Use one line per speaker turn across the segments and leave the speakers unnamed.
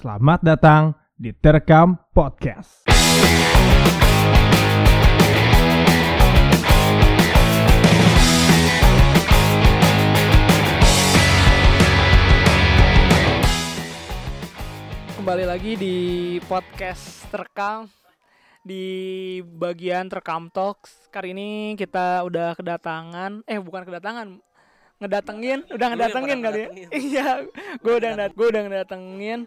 Selamat datang di Terekam Podcast.
Kembali lagi di podcast terekam di bagian terekam talks. Kali ini kita udah kedatangan, eh bukan kedatangan, ngedatengin, udah
yang
ngedatengin kali ya. Iya, gue udah ngedat- gue udah ngedatengin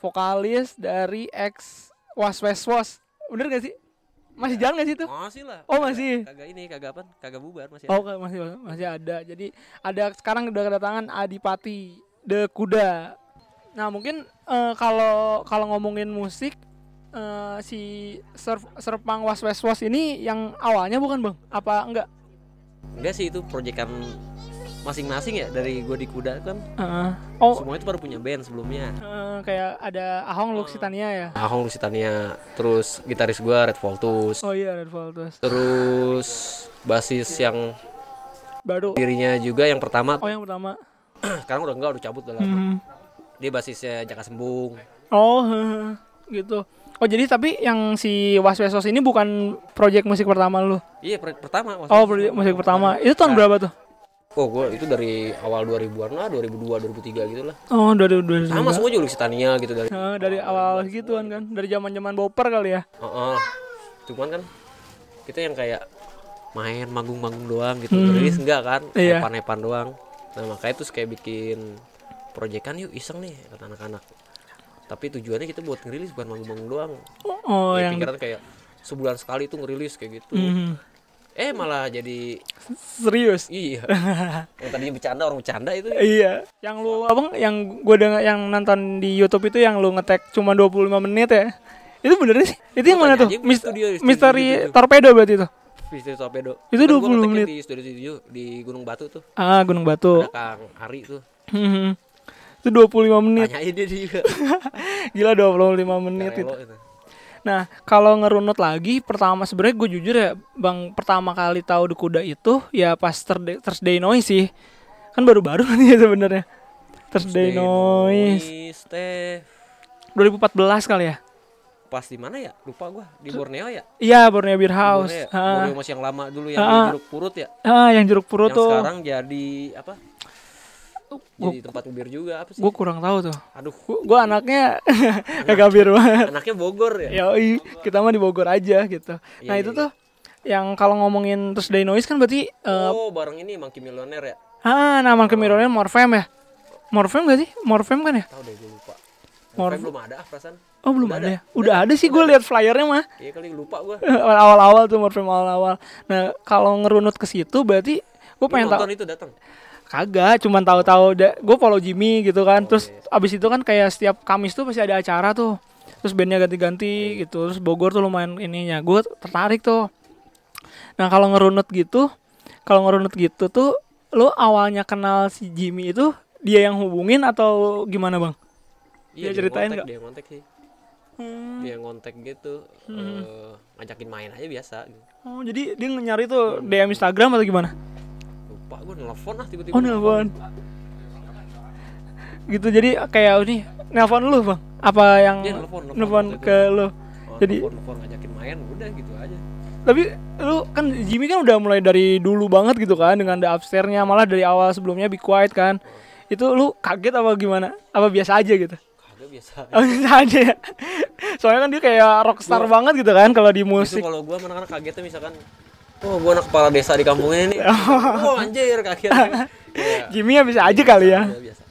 vokalis dari ex Was West Was. Bener gak sih? Masih jalan gak sih itu?
Masih lah.
Oh, masih.
Kagak ini, kagak apa? Kagak bubar masih.
Oh
ada.
masih masih ada. Jadi ada sekarang udah kedatangan Adipati The Kuda. Nah mungkin eh, kalau kalau ngomongin musik eh, si Serp, Serpang Was Was Was ini yang awalnya bukan bang? Apa enggak?
Enggak sih itu proyekan masing-masing ya dari gua di kuda kan.
Heeh. oh
Semua itu baru punya band sebelumnya.
eh, kayak ada Ahong Luxitania ya?
Ahong Lusitania, terus gitaris gua Red Voltus,
Oh iya Red Voltus.
terus basis yang
Baru.
dirinya juga yang pertama
Oh yang pertama.
sekarang udah enggak udah cabut udah lama.
Hmm.
Dia basisnya Jaka Sembung.
Oh gitu. Oh jadi tapi yang si Was Was ini bukan project musik pertama lu?
Iya, per- pertama
Oh project musik pertama. Itu tahun
Nah.
berapa tuh?
Oh, gua itu dari awal 2000-an lah, 2002, 2003 gitu lah.
Oh, dari dari
Sama semua juga Lusitania gitu dari
Nah, dari awal gituan kan, dari zaman zaman boper kali ya.
Heeh. Cuman kan kita yang kayak main manggung-manggung doang gitu.
Hmm.
Rilis enggak kan?
Iya.
Epan-epan doang. Nah, makanya terus kayak bikin proyekan yuk iseng nih kata anak-anak. Tapi tujuannya kita buat ngerilis bukan manggung-manggung doang.
Oh,
Ya,
yang
pikiran kayak sebulan sekali tuh ngerilis kayak gitu.
Mhm.
Eh malah jadi
serius.
iya. yang tadinya bercanda orang bercanda itu.
Iya. Yang lu abang yang gue denger yang nonton di YouTube itu yang lu ngetek cuma 25 menit ya. Itu bener sih? Itu yang mana tuh?
studio, studio
Misteri
gitu.
Torpedo berarti itu.
Vista Torpedo.
Itu
Kan gua
20
ngeteknya
menit.
di studio 7 di Gunung Batu tuh.
Ah, Gunung Batu.
Ada Kang Ari tuh.
Itu 25 menit.
Tanyain dia juga.
Gila 25 menit itu.
Karelo itu.
Nah, kalau ngerunut lagi, pertama sebenarnya gue jujur ya, Bang, pertama kali tahu The Kuda itu ya pas Thursday, Thursday Noise sih. Kan baru-baru kan ya sebenarnya. Thursday Noise
teh
2014 kali ya.
pas di mana ya lupa gua di Borneo ya
Iya, Borneo Beer
Di
House.
Borneo, ya? Borneo masih yang lama dulu yang di jeruk purut ya
ah, yang jeruk purut
yang
tuh.
sekarang jadi apa jadi tempat bir juga apa sih
Gue kurang tahu tuh.
aduh
Gue anaknya kagak bir banget.
anaknya Bogor ya
Yoi, kita mah di Bogor aja gitu.
Iya,
Nah,
iya,
itu
iya.
tuh yang kalau ngomongin Thursday Noise kan berarti eh,
oh bareng ini Monkey Millionaire ya
ah nama kemirornya Morfem ya. Morfem gak sih? Morfem kan ya?
tahu deh gua lupa
Mor-
Morfem belum ada ah perasaan
Oh belum
Udah
ada
ada.
ya? Udah ada sih gue lihat flyernya mah
iya kali lupa gua
awal-awal tuh Morfem awal-awal. Nah kalau ngerunut ke situ berarti gue pengen tahu
nonton itu datang
kagak, cuman tahu-tahu gue follow Jimmy gitu kan.
Oh,
terus
iya.
abis itu kan kayak setiap Kamis tuh pasti ada acara tuh. Terus bandnya
Iya.
ganti-ganti gitu. Terus Bogor tuh lumayan ininya. Gue tertarik tuh. Nah kalau ngerunut gitu, kalau ngerunut gitu tuh, lo awalnya kenal si Jimmy itu dia yang hubungin atau gimana bang?
iya
Dia ceritain nggak?
dia ngontek sih
Hmm.
dia ngontek gitu eh, ngajakin main aja biasa gitu.
Oh jadi dia nyari tuh DM Instagram atau gimana?
Lupa gua nelfon ah tiba-tiba
Oh nelfon. Gitu jadi kayak ini nelfon lu bang? Apa yang
Dia nelfon, nelfon
nelfon ke lu?
Oh,
Jadi-
nelfon, nelfon, ngajakin main udah gitu aja
Tapi lu kan Jimmy kan udah mulai dari dulu banget gitu kan dengan the upstairs-nya malah dari awal sebelumnya Be Quiet kan. Itu lu kaget apa gimana? Apa biasa aja gitu?
kagak biasa
Oh, biasa aja ya. Soalnya kan dia kayak rockstar
Gua-
banget gitu kan kalau di
Itu
musik.
kalau gua anak-anak kagetnya misalkan Oh gua anak kepala desa di kampung ini nih Oh anjir kaget Iya,
Jimmy ya bisa aja kali ya.
iya, biasa.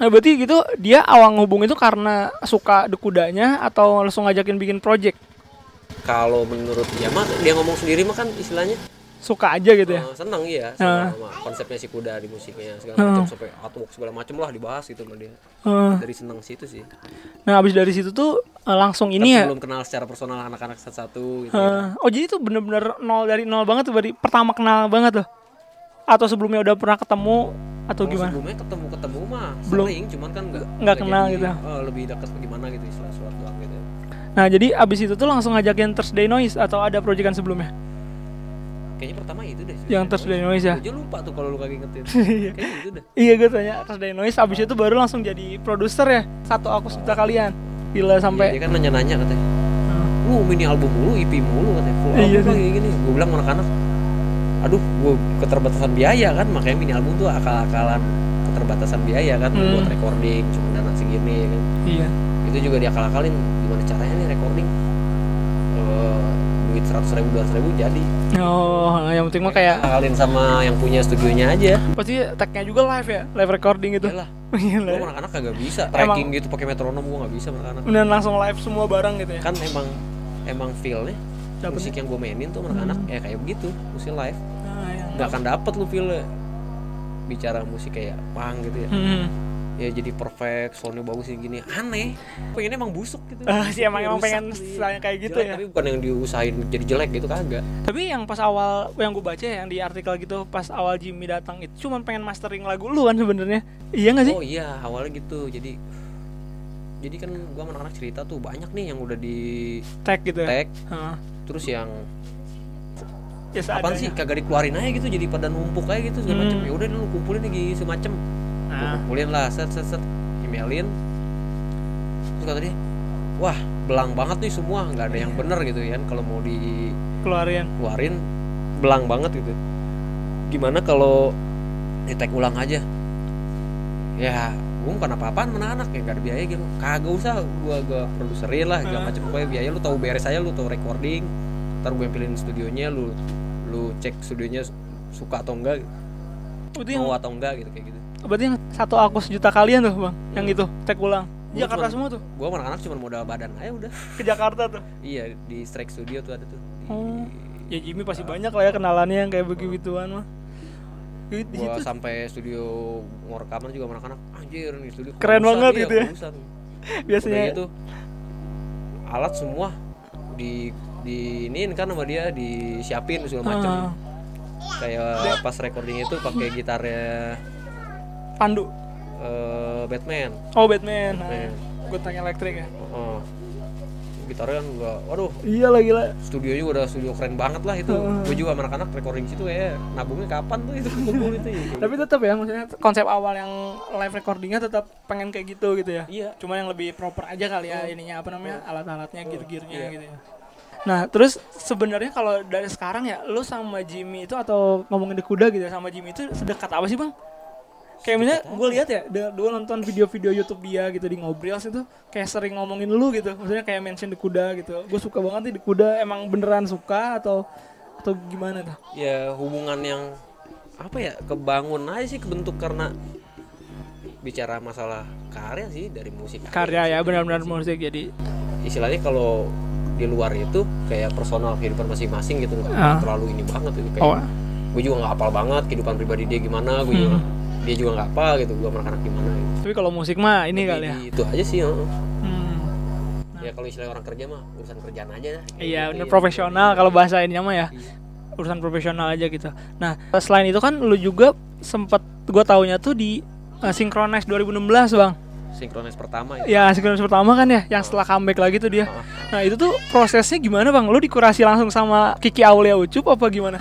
Nah, berarti gitu dia awal ngubung itu karena suka dekudanya atau langsung ngajakin bikin project?
Kalau menurut dia mah Dia ngomong sendiri mah kan istilahnya
Suka aja gitu ya.
eh, Seneng iya
Ah.
sama, sama konsepnya si kuda di musiknya segala
Ah.
macam Sampai artwork segala macam lah dibahas gitu sama dia
Eh,
Dari seneng situ sih
Nah, habis dari situ tuh eh, langsung ini
Tapi
ya.
belum kenal secara personal anak-anak satu-satu gitu
Eh, oh jadi itu bener-bener nol dari nol banget tuh berarti pertama kenal banget tuh atau sebelumnya udah pernah ketemu atau
Kalau
gimana
sebelumnya ketemu-ketemu mah
Belum.
sering Cuman kan nggak
Nggak kenal
jadi,
gitu.
eh, Lebih dekat gimana gitu istilah doang gitu
nah jadi abis itu tuh langsung ngajakin Thursday Noise atau ada proyekan sebelumnya
kayaknya pertama itu deh
Yang Trust the Noise ya?
Aja lupa tuh kalau lu kagak ingetin
Iya.
kayaknya itu deh.
Iya gue tanya Trust the Noise abis itu baru langsung jadi produser ya satu aku juta kalian. Gila
Iya,
sampai
dia kan nanya-nanya katanya. Lu mini album mulu EP mulu katanya. Full
Iya
album
sih.
lagi gini. Gue bilang anak-anak aduh gue keterbatasan biaya kan makanya mini album tuh akal-akalan keterbatasan biaya kan
Hmm.
buat recording cuma dana segini kan.
Iya.
Itu juga diakal-akalin duit seratus ribu dua ribu jadi.
Oh yang penting mah kayak
akalin sama yang punya studionya aja.
Pasti tagnya juga live ya live recording gitu.
Yalah,
Gila.
gue anak-anak kagak bisa.
Emang-
tracking gitu pakai metronom gue nggak bisa sama anak
dan langsung live semua barang gitu ya?
Kan emang emang feelnya.
Dapetnya.
musik yang gue mainin tuh anak-anak
Hmm.
ya kayak begitu musik live.
Nah,
nggak akan dapet lu feelnya. Bicara musik kayak pang gitu ya.
Hmm.
Ya jadi perfect soundnya bagus yang gini. Aneh pengennya emang busuk gitu.
Ah, sih emang emang
Rusak
pengen
sih.
stylenya kayak gitu
Jelek,
ya.
tapi bukan yang diusahain jadi jelek gitu kagak.
Tapi yang pas awal yang gue baca ya, yang di artikel gitu pas awal Jimmy datang itu cuman pengen mastering lagu lu kan sebenarnya. Iya gak sih?
Oh iya awalnya gitu. Jadi jadi kan gua sama anak-anak cerita tuh banyak nih yang udah di
tag gitu ya?
tag.
Heeh.
terus yang
ya
apaan sih? kagak dikeluarin aja gitu jadi pada numpuk aja gitu segala
Hmm.
ya udah lu kumpulin lagi semacam
nah
kumpulin lah set set set. Emailin. Terus kata dia wah belang banget nih semua nggak ada yang bener gitu kan kalau mau dikeluarin
keluarin.
belang banget gitu. Gimana kalau di tag ulang aja? Ya gue bukan apa-apaan mana anak ya gak ada biaya gitu. Kagak usah gua gua produserin lah segala
Hah?
macam. Pokoknya biaya lu tahu beres aja lu tahu recording. Ntar gue yang pilihin studionya lu lu cek studionya su- suka atau enggak.
Itu yang
mau atau enggak gitu kayak gitu
berarti yang satu aku sejuta kalian tuh bang yang itu tag ulang.
Gua
Jakarta
cuman-
semua tuh.
sama anak-anak cuma modal badan. Aja udah.
Ke Jakarta tuh?
Iya di strike studio tuh ada tuh. Di,
Oh. ya Jimmy pasti banyak lah ya kenalannya yang kayak begituan mah. Di,
gua
situ
sampai studio ngerekaman juga anak-anak. Anjir nih studio
Keren banget
iya,
gitu ya.
kurusan.
biasanya
gitu alat semua. Di di ini kan sama dia disiapin segala macam
Ah,
kayak pas recording itu pakai gitarnya
Pandu?
Eh, Batman.
Oh Batman. Nah,
Batman.
gue tanya elektrik ya.
Oh gitarnya kan gua waduh.
Iya lah gila.
Studionya udah studio keren banget lah itu.
Heeh.
gue juga sama anak-anak recording situ ya. Nabungnya kapan tuh itu itu ya
tapi tetap ya maksudnya konsep awal yang live recordingnya tetap pengen kayak gitu gitu ya.
Iya.
Cuma yang lebih proper aja kali ya ininya apa namanya alat-alatnya gear-gearnya
Iya.
gitu ya. Nah terus sebenarnya kalau dari sekarang ya lu sama Jimmy itu atau ngomongin di kuda gitu ya sama Jimmy itu sedekat apa sih bang kayak misalnya gue lihat ya gue nonton video-video YouTube dia gitu di ngobrol itu kayak sering ngomongin lu gitu maksudnya kayak mention di kuda gitu gue suka banget nih di kuda emang beneran suka atau atau gimana tuh
ya hubungan yang apa ya kebangun aja sih kebentuk karena bicara masalah karya sih dari musik
karya
sih.
ya benar-benar musik jadi
istilahnya kalau di luar itu kayak personal kehidupan masing-masing gitu nggak
Ah.
terlalu ini banget itu kayak
oh
gue juga nggak hafal banget kehidupan pribadi dia gimana gue juga
Hmm.
Dia juga nggak apa gitu gue sama anak gimana gitu.
tapi kalau musik mah ini kali ya
itu aja sih heeh.
Hmm.
ya kalau istilah orang kerja mah urusan kerjaan aja. Kayak
Iya,
gitu
bener
ya.
profesional kalau bahasa ininya mah ya.
Iya.
Urusan profesional aja gitu. Nah, selain itu kan lu juga sempet gua taunya tuh di uh, Synchronize 2016, Bang.
sinkronis pertama ya
Ya, Synchronize pertama kan ya, yang setelah comeback lagi tuh dia.
Ah,
Nah, itu tuh prosesnya gimana, Bang? Lu dikurasi langsung sama Kiki Aulia Ucup apa gimana?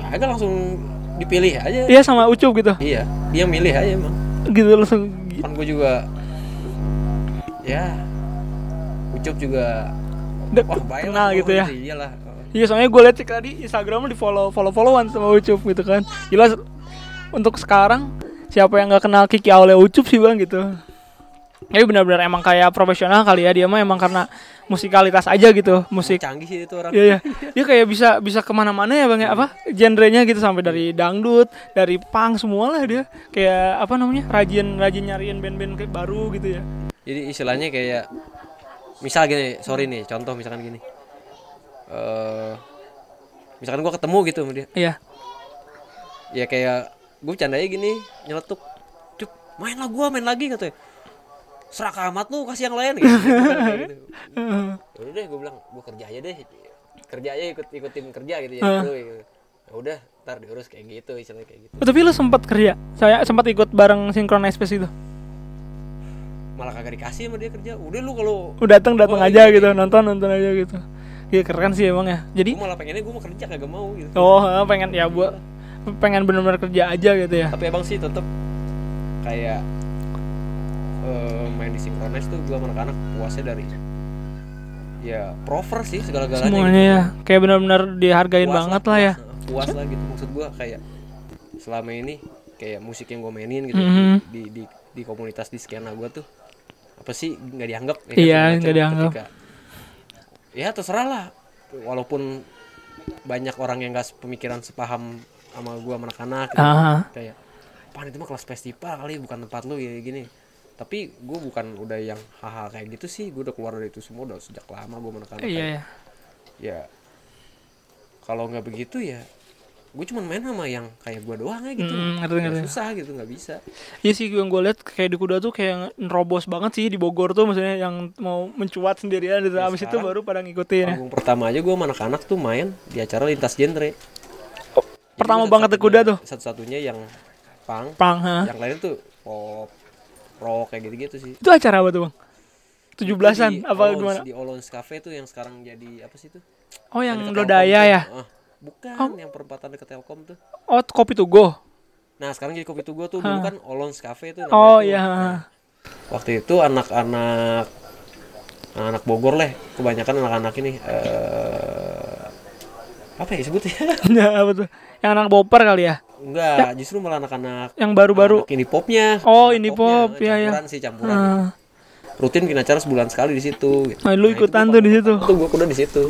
kagak langsung dipilih aja
Iya, sama Ucup gitu.
iya dia milih aja emang
Gitu langsung
kan gue juga ya Ucup juga
dek-
wah
kenal
lah,
gitu ya.
iyalah
Iya, soalnya gue liat cek tadi Instagram di follow follow followan sama Ucup gitu kan. Jelas untuk sekarang siapa yang nggak kenal Kiki Aulia Ucup sih bang gitu. Tapi benar-benar emang kayak profesional kali ya dia mah emang karena musikalitas aja gitu musik.
canggih sih itu orang
Iya iya. Dia kayak bisa bisa ke mana-mana ya bang ya apa genrenya gitu sampai dari dangdut, dari punk semua lah dia. Kayak apa namanya rajin rajin nyariin band-band kayak baru gitu ya.
jadi istilahnya kayak misal gini sorry nih contoh misalkan gini eh misalkan gua ketemu gitu sama dia
Iya.
ya kayak gue bercandanya gini nyeletuk cuk main lah gua main lagi katanya serak amat lu kasih yang lain gitu, Kayak gitu. udah deh gue bilang gue kerja aja deh kerja aja ikut ikutin kerja gitu ya gitu. Ya udah ntar diurus kayak gitu istilahnya kayak gitu
Oh, tapi lu sempat kerja. Saya sempat ikut bareng Synchronize Space itu.
malah kagak dikasih sama dia kerja udah lu kalau
Udah datang datang
Oh,
aja
iya,
gitu
iya.
nonton nonton aja gitu Iya keren sih emang ya. Jadi
gue malah pengennya gue mau kerja kagak mau gitu
oh pengen ya buat pengen bener-bener kerja aja gitu ya.
tapi abang sih tetep kayak eh, main di sinkronis tuh gue anak-anak puasnya dari ya prover sih segala-galanya
Semuanya
gitu.
ya kayak bener-bener dihargain
Puas
banget lah ya.
puas, puas lah gitu maksud gue kayak selama ini kayak musik yang gue mainin gitu
Mhm.
di, di di komunitas di skena gue tuh apa sih nggak dianggap ya kan,
Iya, nggak dianggap.
Ketika- ya terserah lah walaupun banyak orang yang gak pemikiran sepaham sama gue anak-anak gitu.
Ah,
kayak pan itu mah kelas festival kali bukan tempat lu ya gini tapi gue bukan udah yang hal-hal kayak gitu sih gue udah keluar dari itu semua udah sejak lama gue anak-anak
iya
kayak,
ya.
ya kalau nggak begitu ya gue cuman main sama yang kayak gue doang aja gitu
Mm, ngerti,
Ya,
ngerti.
susah gitu nggak bisa
Iya sih yang gue liat kayak di kuda tuh kayak nerobos banget sih di Bogor tuh maksudnya yang mau mencuat sendirian gitu.
Ya,
Abis itu baru pada ngikutin ya.
pertama aja gue sama anak-anak tuh main di acara lintas genre
pertama banget di kuda tuh?
satu-satunya yang pang
Pang, ha.
yang lain tuh pop rock kayak gitu-gitu sih
Itu acara apa tuh bang? Tujuh belasan
Di
apa
Olons-
gimana?
di Olons Cafe tuh yang sekarang jadi apa sih tuh
Oh yang Lodaya ya?
tuh. Ah, bukan yang perempatan dekat Telkom tuh
Oh kopi to go.
nah sekarang jadi kopi tugu tuh dulu kan Olons Cafe tuh namanya
Oh
tuh.
iya.
Nah, waktu itu anak-anak anak Bogor lah kebanyakan anak-anak ini eh apa ya sebutnya
Ya apa tuh? Yang anak boper kali ya?
Enggak justru malah anak-anak
Yang baru-baru.
anak indie popnya
Oh,
Popnya,
pop, iya, iya.
campuran sih campuran
Ah,
rutin bikin acara sebulan sekali di situ gitu.
Ah, lu
Nah, itu
ikutan
gua
tuh di situ.
tuh gue kuda di situ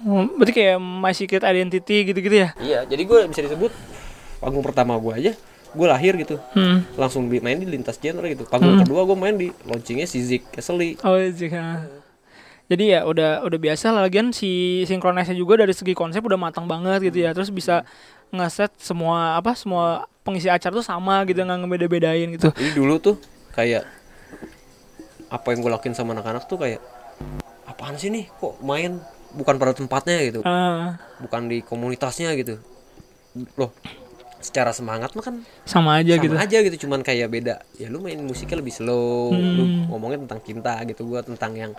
Oh, berarti kayak My Secret Identity gitu-gitu ya?
iya jadi gue bisa disebut panggung pertama gue aja gue lahir gitu
Hmm.
langsung di, main di lintas genre gitu panggung kedua gue main di launchingnya si Zik Keseli
Oh iya. sih, ha. Jadi ya udah udah biasa lah lagian si sinkronisnya juga dari segi konsep udah matang banget gitu ya. Terus bisa ngeset semua apa semua pengisi acara tuh sama gitu nggak ngebeda-bedain gitu.
jadi dulu tuh kayak apa yang gue lakuin sama anak-anak tuh kayak apaan sih nih kok main bukan pada tempatnya gitu
Ah,
bukan di komunitasnya gitu loh secara semangat mah kan
sama aja
sama
gitu.
aja gitu cuman kayak beda ya lu main musiknya lebih slow lu
Hmm.
ngomongnya tentang cinta gitu gua tentang yang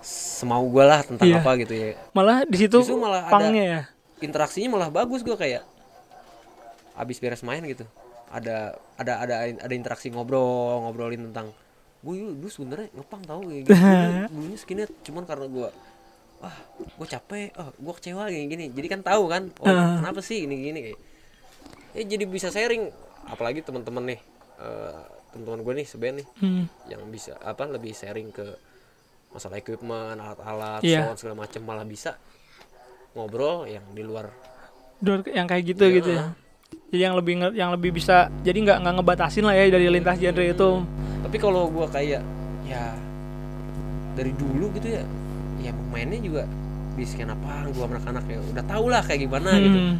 semau gua lah tentang
Iya.
apa gitu ya
Malah di situ
malah ada-
ya.
interaksinya malah bagus gua kayak abis beres main gitu ada ada ada ada interaksi ngobrol ngobrolin tentang gue dulu sebenarnya ngepang tau kayak gitu Dulu- dulunya skinhead cuman karena gua wah gue capek oh gue kecewa gini gini jadi kan tahu kan oh
Ah.
kenapa sih ini gini kayak ya jadi bisa sharing apalagi teman-teman nih eh, teman-teman gue nih seband nih
Hmm.
yang bisa apa lebih sharing ke masalah equipment alat-alat
Iya.
sound segala macam malah bisa ngobrol yang di luar
Dor- yang kayak gitu
Iya.
gitu ya. Jadi yang lebih yang lebih bisa jadi nggak nggak ngebatasin lah ya dari lintas genre itu.
tapi kalau gua kayak ya dari dulu gitu ya ya mainnya juga di skena apa gua sama anak-anak ya udah tau lah kayak gimana gitu
Hmm.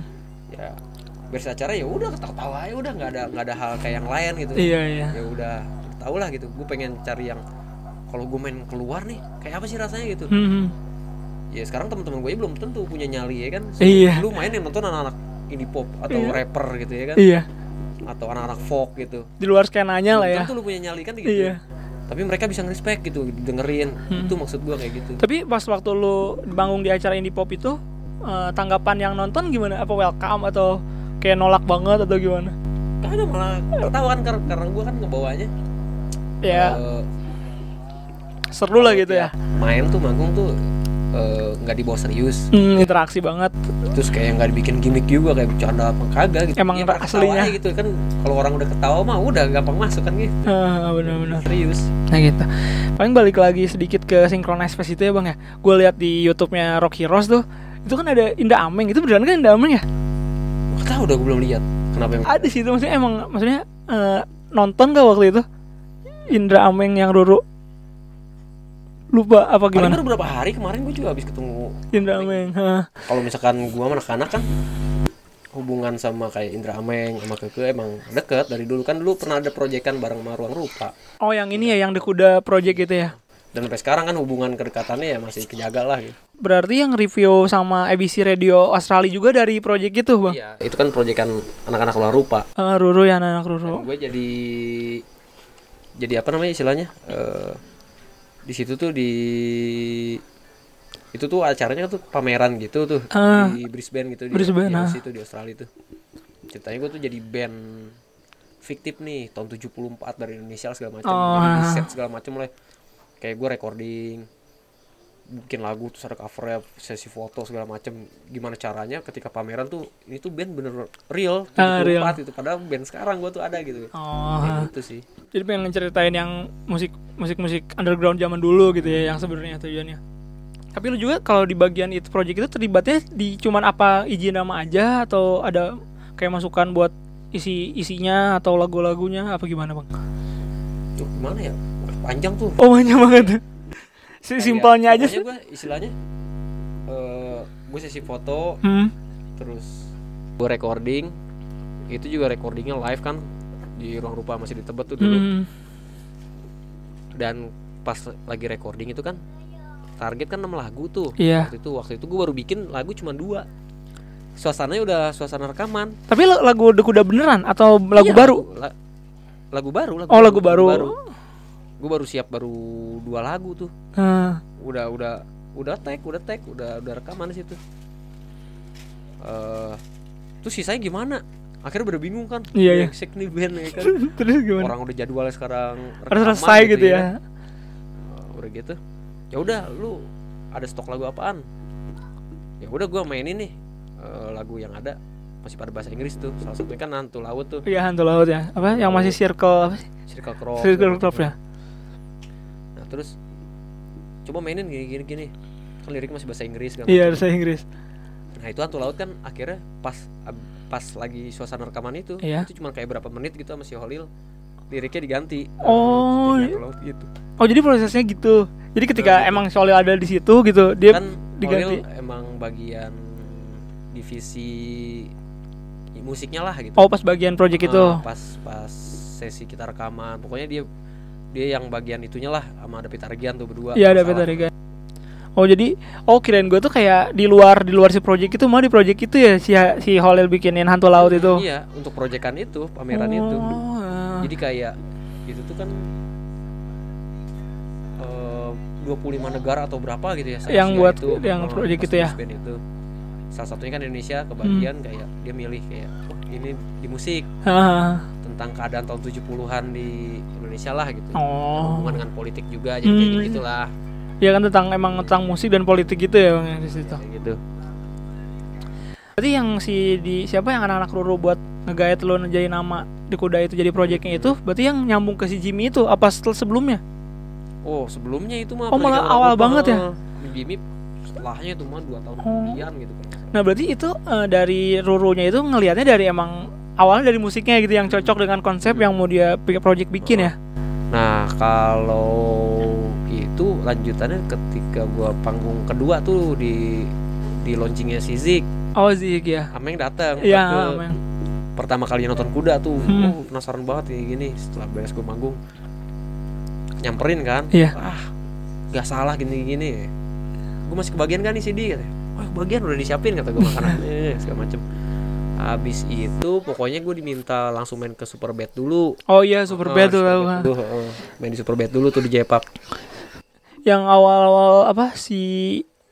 ya beres acara ya udah ketawa-tawa aja udah nggak ada nggak ada hal kayak yang lain gitu
Iya iya.
ya udah tau lah gitu gue pengen cari yang kalau gue main keluar nih kayak apa sih rasanya gitu
Hmm.
ya sekarang teman-teman gue belum tentu punya nyali ya kan
Iya.
lu main yang nonton anak-anak indie pop atau
Iya.
rapper gitu ya kan
Iya.
atau anak-anak folk gitu
Di luar skenanya lah ya.
tentu lu punya nyali kan gitu
Iya.
tapi mereka bisa nge-respect gitu dengerin
Hmm.
itu maksud gue kayak gitu
Tapi pas waktu lu bangun di acara indie pop itu eh, tanggapan yang nonton gimana? Apa welcome atau kayak nolak banget atau gimana?
kagak malah ketawa kan kar- karena gue kan ngebawanya
Ya
eh,
seru lah gitu ya.
main tuh manggung tuh eh, nggak dibawa serius
Hmm, interaksi banget.
terus kayak nggak dibikin gimmick juga kayak bercanda apa kagak gitu
Emang
Ya,
aslinya.
gitu kan kalau orang udah ketawa mah udah gampang masuk kan gitu
Ah, benar-benar.
serius
Nah gitu. Paling balik lagi sedikit ke Synchronize Fest itu ya bang ya. Gue lihat di YouTube-nya Rock Heroes tuh, itu kan ada Indah Ameng. Itu beneran kan Indah Ameng ya?
Gak tau udah gue belum lihat kenapa emang
Ada sih itu maksudnya emang maksudnya eh, nonton gak waktu itu? Indra Ameng yang Ruru lupa apa
paling
gimana?
baru berapa hari kemarin gue juga habis ketemu
Indra Ameng.
kalau misalkan gue anak-anak kan hubungan sama kayak Indra Ameng sama Keke emang deket dari dulu kan dulu pernah ada proyekan bareng sama Ruang Rupa
Oh yang ini ya yang The Kuda Project gitu ya?
dan sampai sekarang kan hubungan kedekatannya ya masih kejaga lah gitu.
Berarti yang review sama ABC Radio Australia juga dari project itu bang?
Iya, itu kan proyekan anak-anak Ruang Rupa.
Eh, Ruru ya anak Ruru.
Gue jadi jadi apa namanya istilahnya? Eh, di situ tuh di itu tuh acaranya tuh pameran gitu tuh
Ah.
di Brisbane gitu
Brisbane,
di,
ah.
di, situ, di Australia tuh ceritanya gue tuh jadi band fiktif nih tahun 74 dari Indonesia segala macam
Oh, ah.
set segala macam lah kayak gue recording bikin lagu terus ada covernya sesi foto segala macam gimana caranya ketika pameran tuh ini tuh band bener real 74
Ah, real.
gitu padahal band sekarang gue tuh ada gitu
Oh,
Kayak gitu sih
jadi pengen ngeceritain yang musik musik musik underground zaman dulu gitu ya yang sebenarnya tujuannya. Tapi lu juga kalau di bagian itu project itu terlibatnya di cuman apa izin nama aja atau ada kayak masukan buat isi isinya atau lagu-lagunya apa gimana bang?
tuh gimana ya panjang tuh
Oh banyak banget. Si simpelnya aja sih.
gue istilahnya eh gue sesi foto
Hmm.
terus gue recording itu juga recordingnya live kan di ruang rupa masih di Tebet tuh dulu
Hmm.
dan pas lagi recording itu kan target kan 6 lagu tuh
Iya.
waktu itu waktu itu gue baru bikin lagu cuma dua suasananya udah suasana rekaman
Tapi lagu The Kuda beneran atau lagu
Iya,
baru?
la- lagu baru lagu
Oh lagu baru.
Gue baru siap baru dua lagu tuh
Ah.
udah udah udah tag udah tag udah udah rekaman di situ eh terus sisanya gimana akhirnya udah bingung kan
Iya, iya.
Brengsek nih band ya kan
Terus gimana?
orang udah jadwalnya sekarang
Harus selesai gitu ya.
Eh, udah gitu ya udah lu ada stok lagu apaan ya udah gua mainin nih eh, lagu yang ada masih pada bahasa Inggris tuh salah satunya kan Hantu Laut tuh
Iya hantu laut ya. Apa yang masih circle apa sih?
Circle Cross
Circle
macam.
ya.
Terus coba mainin gini gini gini kan liriknya masih bahasa Inggris kan
Iya bahasa Inggris.
nah itu Hantu Laut kan akhirnya pas pas lagi suasana rekaman itu
Iya.
itu cuma kayak berapa menit gitu sama si Holil liriknya diganti
Oh,
jadi
iya.
Laut gitu
Oh jadi prosesnya gitu. Jadi ketika
Nah, gitu.
emang Solil ada di situ gitu, dia
kan
diganti.
Holil emang bagian divisi musiknya lah gitu
oh pas bagian project itu.
Ah, pas pas sesi kita rekaman pokoknya dia dia yang bagian itunya lah sama ada Peter Gian tuh berdua
Iya. Peter Regan. Oh jadi oh kirain gue tuh kayak di luar di luar si project itu mah di project itu ya si si Holil bikinin hantu laut itu.
iya untuk proyekan itu pameran itu
Oh, ah.
jadi kayak itu tuh kan eh, 25 negara atau berapa gitu ya
Yang
Asia
buat-
itu,
yang
eh,
project itu ya?
Itu salah satunya kan Indonesia kebagian
Hmm.
kayak dia milih kayak oh ini di musik
Ah.
Tentang keadaan tahun 70-an di Indonesia lah gitu
Oh.
hubungan dengan politik juga jadi kayak
Hmm.
gitulah
Ya kan tentang emang tentang musik dan politik gitu ya bang di situ.
kayak gitu
Berarti yang si di siapa yang anak-anak Ruru buat ngegayat lo jadi nama di kuda itu jadi projectnya itu berarti yang nyambung ke si Jimmy itu apa setel sebelumnya?
Oh sebelumnya itu mah
Oh, malah
proyekan
awal banget ya?
Jimmy setelahnya itu mah dua tahun
Oh.
kemudian gitu salah.
Nah berarti itu eh, dari Rurunya itu ngelihatnya dari emang awalnya dari musiknya gitu yang cocok dengan konsep yang mau dia project bikin ya.
Nah kalau itu lanjutannya ketika gua panggung kedua tuh di di launchingnya si Zik
Oh Zik ya.
Ameng datang
Iya, emang.
pertama kali nonton kuda tuh
Hmm.
oh penasaran banget ini gini setelah beres gue manggung nyamperin kan
Iya.
ah nggak salah gini gini gue masih kebagian kan nih CD katanya oh kebagian udah disiapin kata gue makanan eh, segala macem habis itu pokoknya gue diminta langsung main ke Superbad dulu
Oh iya Super
Ah,
Bad tuh kan.
dulu, heeh. main di Superbad dulu tuh di Jepak
Yang awal-awal apa si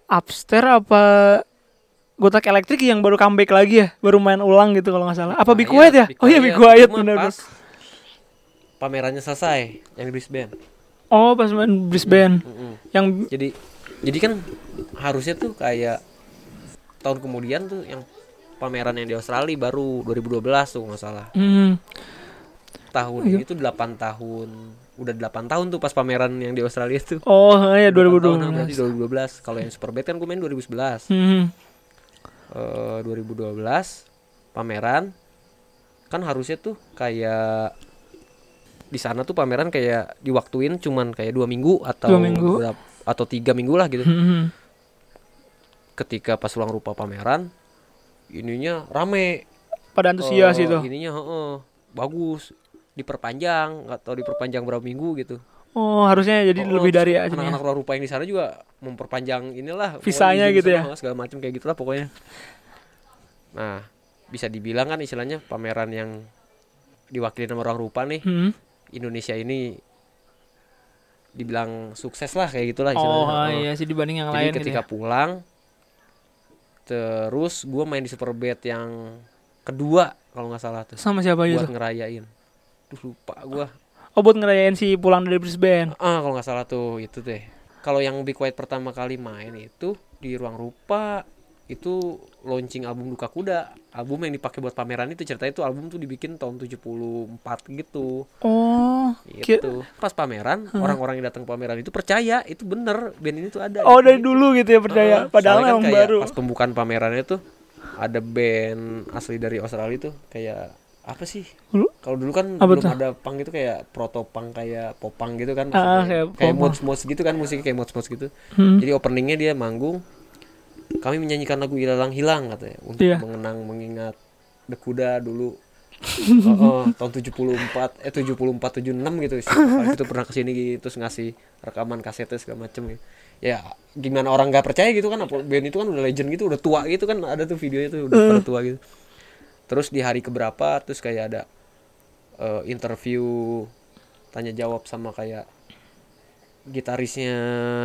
Upstairs apa Gotak Elektrik yang baru comeback lagi ya, baru main ulang gitu kalau nggak salah. Apa Be
Nah,
Quiet
iya,
ya? Oh iya Be Quiet
pas pamerannya selesai yang di Brisbane
Oh pas main Brisbane.
Mm-mm.
Yang
jadi jadi kan harusnya tuh kayak tahun kemudian tuh yang pameran yang di Australia baru 2012 tuh nggak salah
hmm,
tahun
Iya.
ini tuh 8 tahun udah 8 tahun tuh pas pameran yang di Australia tuh
oh ya
8 tahun, nah, berarti
2012.
2012 kalau yang Superbad kan gue main 2011
Hmm.
Eh, 2012 pameran kan harusnya tuh kayak di sana tuh pameran kayak diwaktuin cuman kayak dua minggu atau
Dua minggu.
berap- atau tiga minggu lah gitu
Hmm.
ketika pas ulang rupa pameran ininya rame
Pada antusias
Eh,
itu.
ininya heeh, bagus diperpanjang nggak tahu diperpanjang berapa minggu gitu
Oh harusnya jadi
Oh,
lebih dari
anak-anak luar rupa yang di sana juga memperpanjang inilah
Visanya gitu ya?
semua, segala macam kayak gitulah pokoknya nah bisa dibilang kan istilahnya pameran yang diwakili sama orang rupa nih
Hmm.
Indonesia ini dibilang sukses lah kayak gitulah
Oh,
istilahnya.
iya sih dibanding yang
Jadi
lain gitu
ketika
ya.
pulang terus gue main di Superbad yang kedua kalau nggak salah tuh
Sama siapa
buat
gitu?
ngerayain. Duh lupa gue.
Oh, buat ngerayain si pulang dari Brisbane.
Ah kalau nggak salah tuh itu deh. Kalau yang Be Quiet pertama kali main itu di ruang rupa itu launching album Duka Kuda. Album yang dipakai buat pameran itu ceritanya itu album tuh dibikin tahun 74 gitu.
Oh,
Gitu. Pas pameran, orang-orang yang datang pameran itu percaya itu bener band ini tuh ada.
oh
gitu.
dari dulu gitu ya percaya.
Heeh,
Padahal
kan kayak
baru.
Pas pembukaan pamerannya tuh ada band asli dari Australia tuh kayak apa sih? Kalau dulu kan
Apa
belum
tuh?
ada punk itu kayak proto punk kayak popang gitu kan.
Ah,
maksudnya.
kayak
kayak mods mods gitu kan musiknya kayak mods mods gitu.
Hmm.
Jadi openingnya dia manggung. Kami menyanyikan lagu hilang hilang katanya untuk
Iya.
mengenang mengingat The Kuda dulu. oh, oh, tahun 74 eh 74 76 gitu sih. Itu pernah ke sini gitu terus ngasih rekaman kasetnya segala macem gitu. Ya gimana orang nggak percaya gitu kan band itu kan udah legend gitu udah tua gitu kan ada tuh videonya tuh udah pada tua gitu. Terus di hari keberapa terus kayak ada eh, interview tanya jawab sama kayak gitarisnya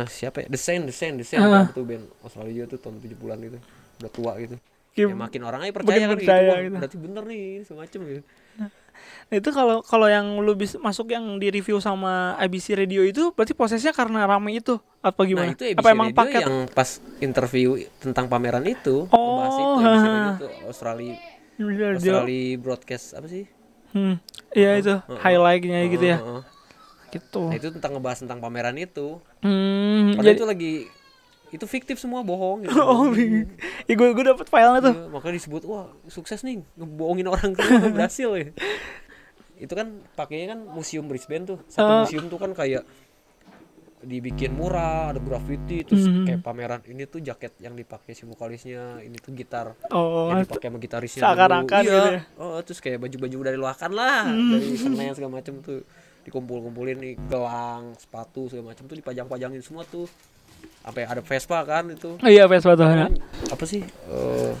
siapa ya? The Saint, The Saint, The Saint
Ah.
itu band Australia tuh tahun 70-an gitu. Udah tua gitu.
Kayak-
Ya makin orang aja percaya kan
percaya
gitu.
Gitu.
berarti bener nih semacam gitu.
Nah, itu kalau kalau yang lu bisa masuk yang di review sama ABC Radio itu berarti prosesnya karena rame itu apa gimana?
Nah, itu ABC
apa emang
Radio
paket?
yang pas interview tentang pameran itu
Oh,
ngebahas itu ABC. Radio tuh Australia. Australia broadcast apa sih?
Hmm. Iya itu
Heeh.
highlightnya gitu ya.
Heeh.
Gitu.
Nah, itu tentang ngebahas tentang pameran itu.
Hmm.
Padahal
Jadi
itu lagi itu fiktif semua bohong gitu.
Oh, ya gue gue dapet filenya tuh.
Iya, makanya disebut wah sukses nih ngebohongin orang semua berhasil ya. Itu kan pakainya kan museum Brisbane tuh. Satu
Ah.
museum tuh kan kayak dibikin murah, ada graffiti, terus
Mhm.
kayak pameran ini tuh jaket yang dipakai si vokalisnya, ini tuh gitar
Oh,
yang dipakai sama gitarisnya.
seakan-akan
dulu.
gitu
Iya.
ya.
Oh, terus kayak baju-baju dari loakan lah, dari Senen segala macam tuh dikumpul-kumpulin nih gelang, sepatu segala macam tuh dipajang-pajangin semua tuh. Sampai ada Vespa kan itu
Oh, iya Vespa tuh. ya.
apa sih eh,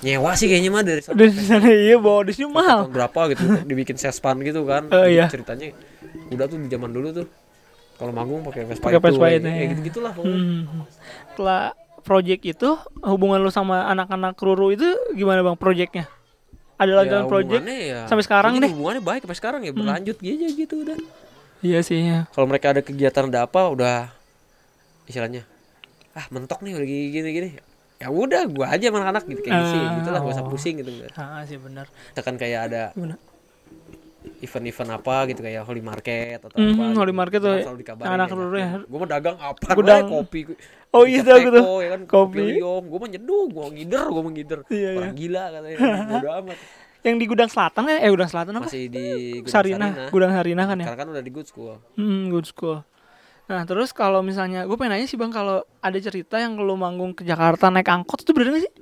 nyewa sih kayaknya mah dari sana
Di sana iya bawa di sini mahal.
tahun berapa gitu dibikin sespan gitu kan
Oh, iya.
ceritanya udah tuh di zaman dulu tuh kalau manggung pakai Vespa
Pakai
itu
Vespa
ya,
itu,
ya
ya.
gitu gitulah
Hmm. Setelah project itu hubungan lu sama anak-anak Ruru itu gimana bang projectnya? Ada lanjutan project?
hubungannya ya,
sampai sekarang deh.
hubungannya baik sampai sekarang ya berlanjut aja gitu udah
Iya sih. Ya.
kalau mereka ada kegiatan ada apa udah istilahnya ah mentok nih udah gini gini gini ya udah gua aja sama anak-anak gitu kayak gitu sih
Ah,
gitulah gak usah pusing gitu enggak
Ah sih benar.
misalkan kayak ada? Event-event apa gitu kayak Holy Market atau
Mhm,
apa gitu.
Holy Market tuh,
selalu dikabarin
anak
kayak,
Ruru ya.
gue mah dagang apa
Gudang.
gue kopi
Oh iya tahu gitu.
ya kan
Kopi.
gue mah nyeduh gue ngider gue mah ngider
Iya, iya.
orang gila katanya bodo amat
Yang di gudang selatan ya? Eh gudang selatan apa?
masih di Gudang
Sarina, gudang Sarina kan ya.
sekarang kan udah di good school
Hmm, good school. Nah terus kalau misalnya gue pengen nanya sih bang kalau ada cerita yang lu manggung ke Jakarta naik angkot itu bener gak sih?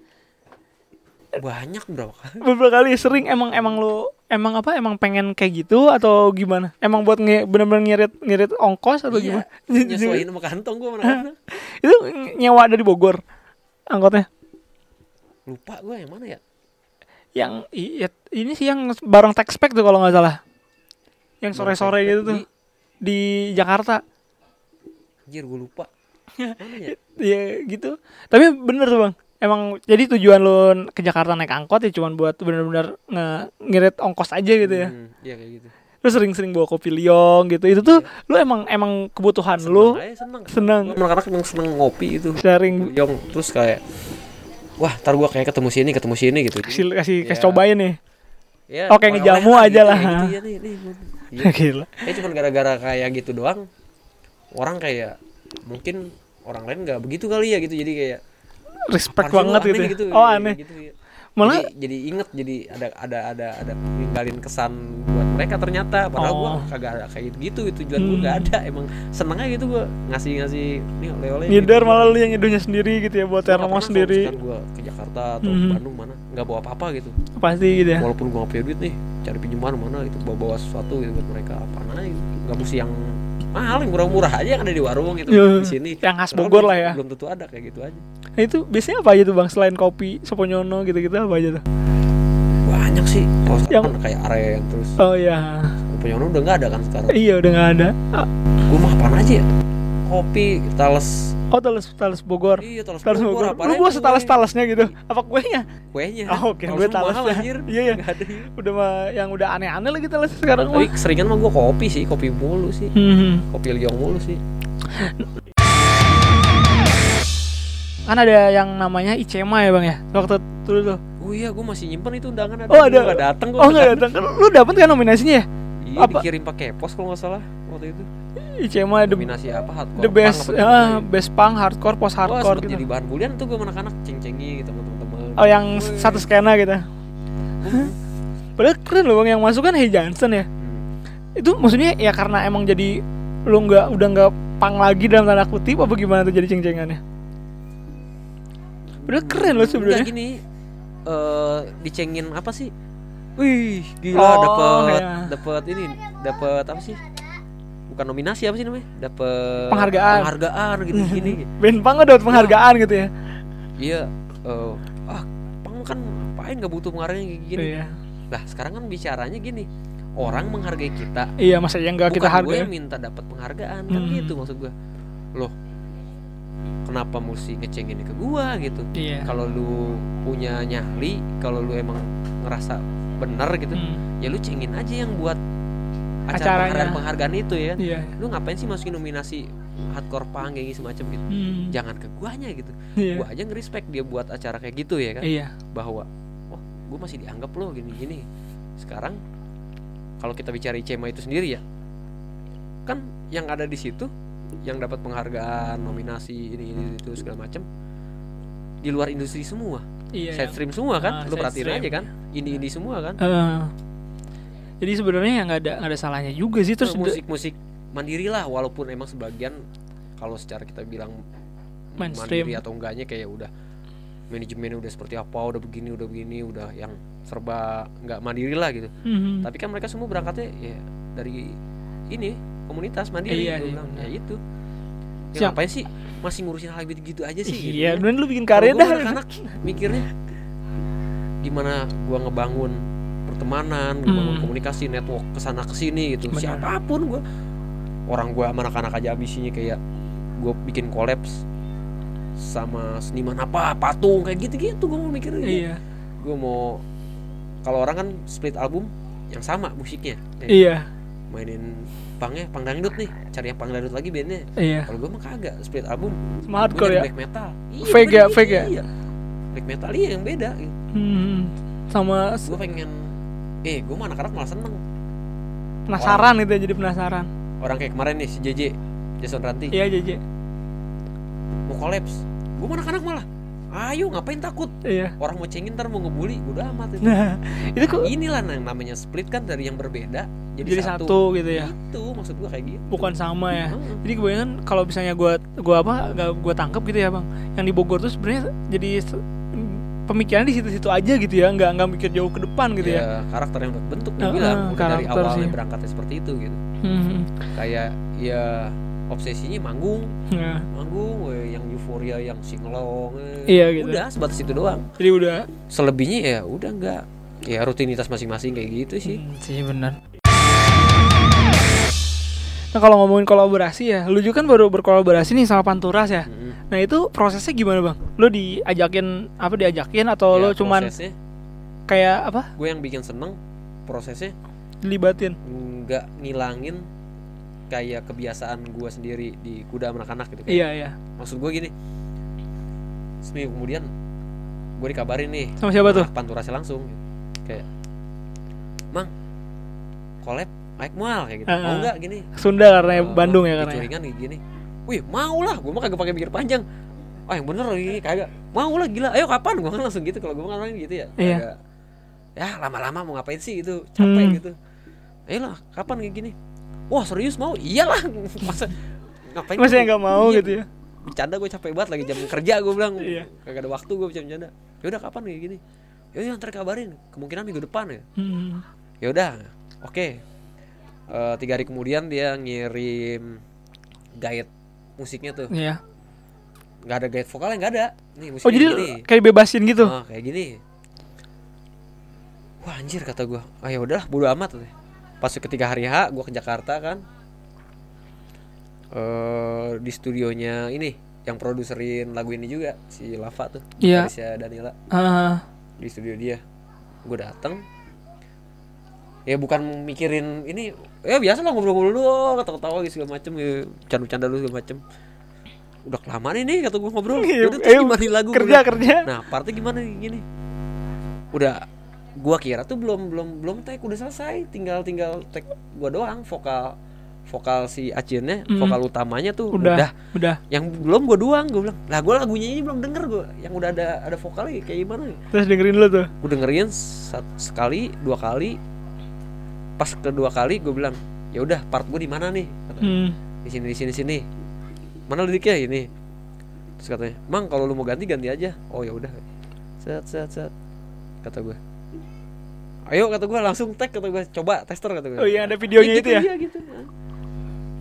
banyak berapa kali
Beberapa kali sering emang emang lu emang apa emang pengen kayak gitu atau gimana? Emang buat nge, bener-bener ngirit ngirit ongkos atau
iya
gimana?
nyesuaiin sama kantong gue mana
itu nyewa dari Bogor angkotnya.
lupa gue yang mana ya
Yang i- ya, ini sih yang bareng Texpack tuh kalau nggak salah. Yang sore-sore gitu tuh
Texpack
di Jakarta.
anjir gue lupa ya
Iya gitu. Tapi bener tuh bang. Emang jadi tujuan lu ke Jakarta naik angkot ya cuman buat bener-bener nge ngirit ongkos aja gitu ya.
Hmm, iya kayak gitu
Lu sering-sering bawa kopi liong gitu. Itu tuh lu emang emang kebutuhan lu
Seneng aja, seneng
seneng.
Anak-anak emang seneng ngopi itu
sharing
Yong terus kayak wah ntar gua kayak ketemu sini ketemu sini gitu
kasih kasih kasih
Ya.
cobain nih.
ya,
Oke,
oleh-oleh
ngejamu
lah,
aja
gitu,
lah.
ya, gitu ya nih, nih, Iya.
Gila.
Kayak cuman gara-gara kayak gitu doang orang kayak mungkin orang lain nggak begitu kali ya gitu jadi kayak
Respect banget gitu.
gitu
Oh
ya,
aneh.
gitu, ya.
Malah
jadi, jadi inget jadi ada ada ada ada ninggalin kesan buat mereka ternyata padahal gua
Oh.
kagak ada kayak gitu gitu tujuan gua
Hmm.
nggak ada emang seneng aja gitu gua ngasih ngasih nih oleh-oleh
nyidar
gitu.
malah lu yang nyeduhnya sendiri gitu ya buat
Gua
termos sendiri.
misalkan gua ke Jakarta atau ke Bandung mana nggak bawa apa-apa gitu
Pasti gitu ya.
walaupun gua nggak punya duit nih cari pinjaman mana gitu bawa bawa sesuatu gitu buat mereka apa aja gitu. nggak mesti yang mahal yang murah-murah aja yang ada di warung gitu
Iya.
di sini
Yang khas Bogor lah ya.
belum tentu ada kayak gitu aja
Nah, itu biasanya apa aja tuh bang selain kopi, soponyono gitu-gitu apa aja tuh?
banyak sih kalau
Yang-
kayak aren terus
Oh iya.
punya Ono udah nggak ada kan sekarang
Iya udah nggak ada. Ah,
gue mah apaan aja ya kopi talas
Oh talas talas Bogor.
iya talas
Talas
Bogor,
Bogor. Lu
kue.
setalas talasnya gitu. Apa kuenya?
kuenya
Oh, oke,
Kalau
gue
anjir
Iya, iya.
Ada
Udah mah yang udah aneh-aneh lagi talas sekarang
tapi seringan mah gue kopi sih kopi mulu sih
Hmm.
kopi liong mulu sih
Kan ada yang namanya Icema ya bang ya waktu dulu tuh.
oh iya gue masih nyimpen itu undangan ada
Oh, ada.
nggak datang
Oh nggak datang. Kan Lu dapet kan nominasinya ya?
iya
Apa?
dikirim pakai pos kalau nggak salah waktu itu
Icema the,
nominasi apa hardcore
the best
punk apa
ah,
gimana ya.
best punk hardcore post hardcore
sempet
gitu.
jadi bahan bulian tuh gue anak-anak ceng-cengi gitu sama temen-temen
Oh yang
Woi.
satu skena gitu. Padahal keren loh bang yang masuk kan Hey Johnson ya.
Hmm.
Itu maksudnya ya karena emang jadi lu nggak udah nggak pang lagi dalam tanda kutip apa gimana tuh jadi ceng-cengannya? Padahal keren loh sebenarnya.
gini eh dicengin apa sih wih gila
Oh,
dapet
ya.
dapet ini dapet apa sih bukan nominasi apa sih namanya dapet
Penghargaan.
penghargaan gini gini
punk udah dapat penghargaan gitu ya.
iya eh ah pang kan apain nggak butuh penghargaan kayak gini
Iya.
lah sekarang kan bicaranya gini orang menghargai kita
Iya masa yang nggak
bukan
kita
gue
hargai.
yang minta dapat penghargaan kan
Hmm.
gitu maksud gue loh kenapa mesti ngecengin ke gua gitu
Iya.
kalau lu punya nyali kalau lu emang ngerasa bener gitu
Hmm.
ya lu cengin aja yang buat acara penghargaan, penghargaan itu ya
Iya.
lu ngapain sih masukin nominasi hardcore punk kayak gitu semacam gitu
Hmm.
jangan ke guanya gitu
Iya.
gua aja ngerespek dia buat acara kayak gitu ya kan
Iya.
bahwa oh gua masih dianggap loh gini gini sekarang kalau kita bicara ICMA itu sendiri ya kan yang ada di situ yang dapat penghargaan nominasi ini, ini itu segala macam di luar industri semua
Iya.
side stream semua kan
Ah,
lu perhatiin
stream.
aja kan ini ini semua kan
Eh, jadi sebenarnya ya nggak ada nggak ada salahnya juga sih terus
musik musik mandiri lah walaupun emang sebagian kalau secara kita bilang
Mainstream.
mandiri atau enggaknya kayak udah manajemennya udah seperti apa udah begini udah begini udah yang serba nggak mandiri lah gitu
Mhm.
tapi kan mereka semua berangkatnya ya dari ini komunitas mandiri
Iya,
gua
iya,
bilang. ya itu ya
Siap.
ngapain sih masih ngurusin hal gitu gitu aja sih gitu
Iya,
ya.
dan lu bikin karya
gua
dah.
anak-anak mikirnya gimana gua ngebangun pertemanan, ngebangun
Hmm.
komunikasi, network ke sana ke sini gitu.
Benar.
Siapa pun gua orang gua sama anak-anak aja ambisinya kayak gua bikin kolaps sama seniman apa patung kayak gitu-gitu gua mau mikirnya.
Iya.
Gua mau kalau orang kan split album yang sama musiknya. Eh,
Iya.
Mainin pangnya pang dangdut nih, cari yang pang dangdut lagi bandnya.
Iya.
Kalau gua mah kagak split album
hardcore
nyari
ya.
black metal iya,
ya,
gitu,
fake ya?
iya. black metal iya yang beda gitu.
Hmm. Sama
gue pengen eh gue mah anak-anak malah seneng
penasaran gitu ya, jadi penasaran.
orang kayak kemarin nih si JJ Jason Ranti
Iya, JJ.
mau kolaps gue mah anak-anak malah ayo ngapain takut
Iya.
orang mau cengin ntar mau ngebully udah amat itu
Nah, itu kok
inilah yang namanya split kan dari yang berbeda jadi,
jadi satu gitu ya.
itu maksud gue kayak gitu
Bukan sama ya.
Heeh.
Jadi kebanyakan kalau misalnya gua gua apa gak gua tangkap gitu ya, Bang. Yang di Bogor tuh sebenarnya jadi pemikiran di situ-situ aja gitu ya, nggak nggak mikir jauh ke depan gitu ya.
ya karakter yang udah bentuk
Heeh,
dibilang udah dari awalnya
sih.
berangkatnya seperti itu gitu
Hmm.
kayak ya obsesinya manggung
Nah,
manggung weh, yang euforia yang singelong eh.
Iya, gitu.
udah sebatas itu doang
jadi udah
selebihnya ya udah enggak ya rutinitas masing-masing kayak gitu sih
Hmm, sih benar. Nah kalau ngomongin kolaborasi ya, lu juga kan baru berkolaborasi nih sama Panturas ya.
Mm-mm.
Nah itu prosesnya gimana bang? Lu diajakin apa diajakin atau
Ya,
lu cuman
prosesnya
kayak apa
gue yang bikin seneng prosesnya
dilibatin?
nggak ngilangin kayak kebiasaan gue sendiri di kuda anak-anak gitu kayak
Iya iya.
maksud gue gini seminggu kemudian gue dikabarin nih
Sama siapa tuh?
panturasnya langsung kayak mang collab Mike Mual kayak gitu mau
Ah, ah.
nggak gini
Sunda karena
Eh,
Bandung ya karena. ya?
Dicuringan kayak gini. Wih, mau lah. Gue mah kagak pakai pikir panjang. Ah, yang bener ini kagak. Mau lah gila. Ayo kapan? Gue kan langsung gitu kalau gue kan orangnya gitu ya.
Iya.
Ya, lama-lama mau ngapain sih itu? Capek
Hmm.
gitu. Ayo lah, kapan kayak gini? Wah, serius mau? Iyalah. Masa ngapain?
Masih nggak mau
Iya,
gitu ya?
Bercanda gue capek banget lagi jam kerja gue bilang.
Iya.
Kagak ada waktu gue bisa bercanda. Ya udah kapan kayak gini? Ya udah ntar kabarin. Kemungkinan minggu depan ya.
Hmm.
ya udah oke Eh, tiga hari kemudian dia ngirim guide musiknya tuh.
Iya.
nggak ada guide vokalnya nggak ada. Nih musiknya
Oh jadi
gini.
kayak bebasin gitu?
Ah, kayak gini. Wah anjir kata gua. Ah ya udahlah bodo amat pas ketika hari H gue ke Jakarta kan. Eh di studionya ini yang produserin lagu ini juga si Lava tuh
Iya.
Arisya Danila.
Ah,
di studio dia. Gue datang ya bukan mikirin ini ya biasa lah ngobrol-ngobrol doang ketawa-ketawa gitu segala macem ya canda-canda dulu segala macem. Udah kelamaan ini kata gue ngobrol.
Iya,
udah terus
eh,
gimana lagu
kerja
bilang,
kerja.
Nah partnya gimana gini? Udah gua kira tuh belum belum belum tag udah selesai. Tinggal tinggal tag gua doang vokal vokal si Acinnya
Hmm.
vokal utamanya tuh
udah
udah.
udah.
Yang belum gua doang gua bilang lah gua lagunya ini belum denger gua yang udah ada ada vokalnya kayak gimana
terus dengerin dulu tuh?
Gue dengerin sekali dua kali pas kedua kali gue bilang ya udah part gue di mana nih? Kata,
hmm.
di sini di sini sini. Mana liriknya ini. Terus katanya mang kalau lu mau ganti ganti aja. Oh ya udah. Set set set. Kata gue ayo kata gue langsung tag kata gue coba tester kata gue
oh iya ada videonya
gitu,
itu ya?
iya gitu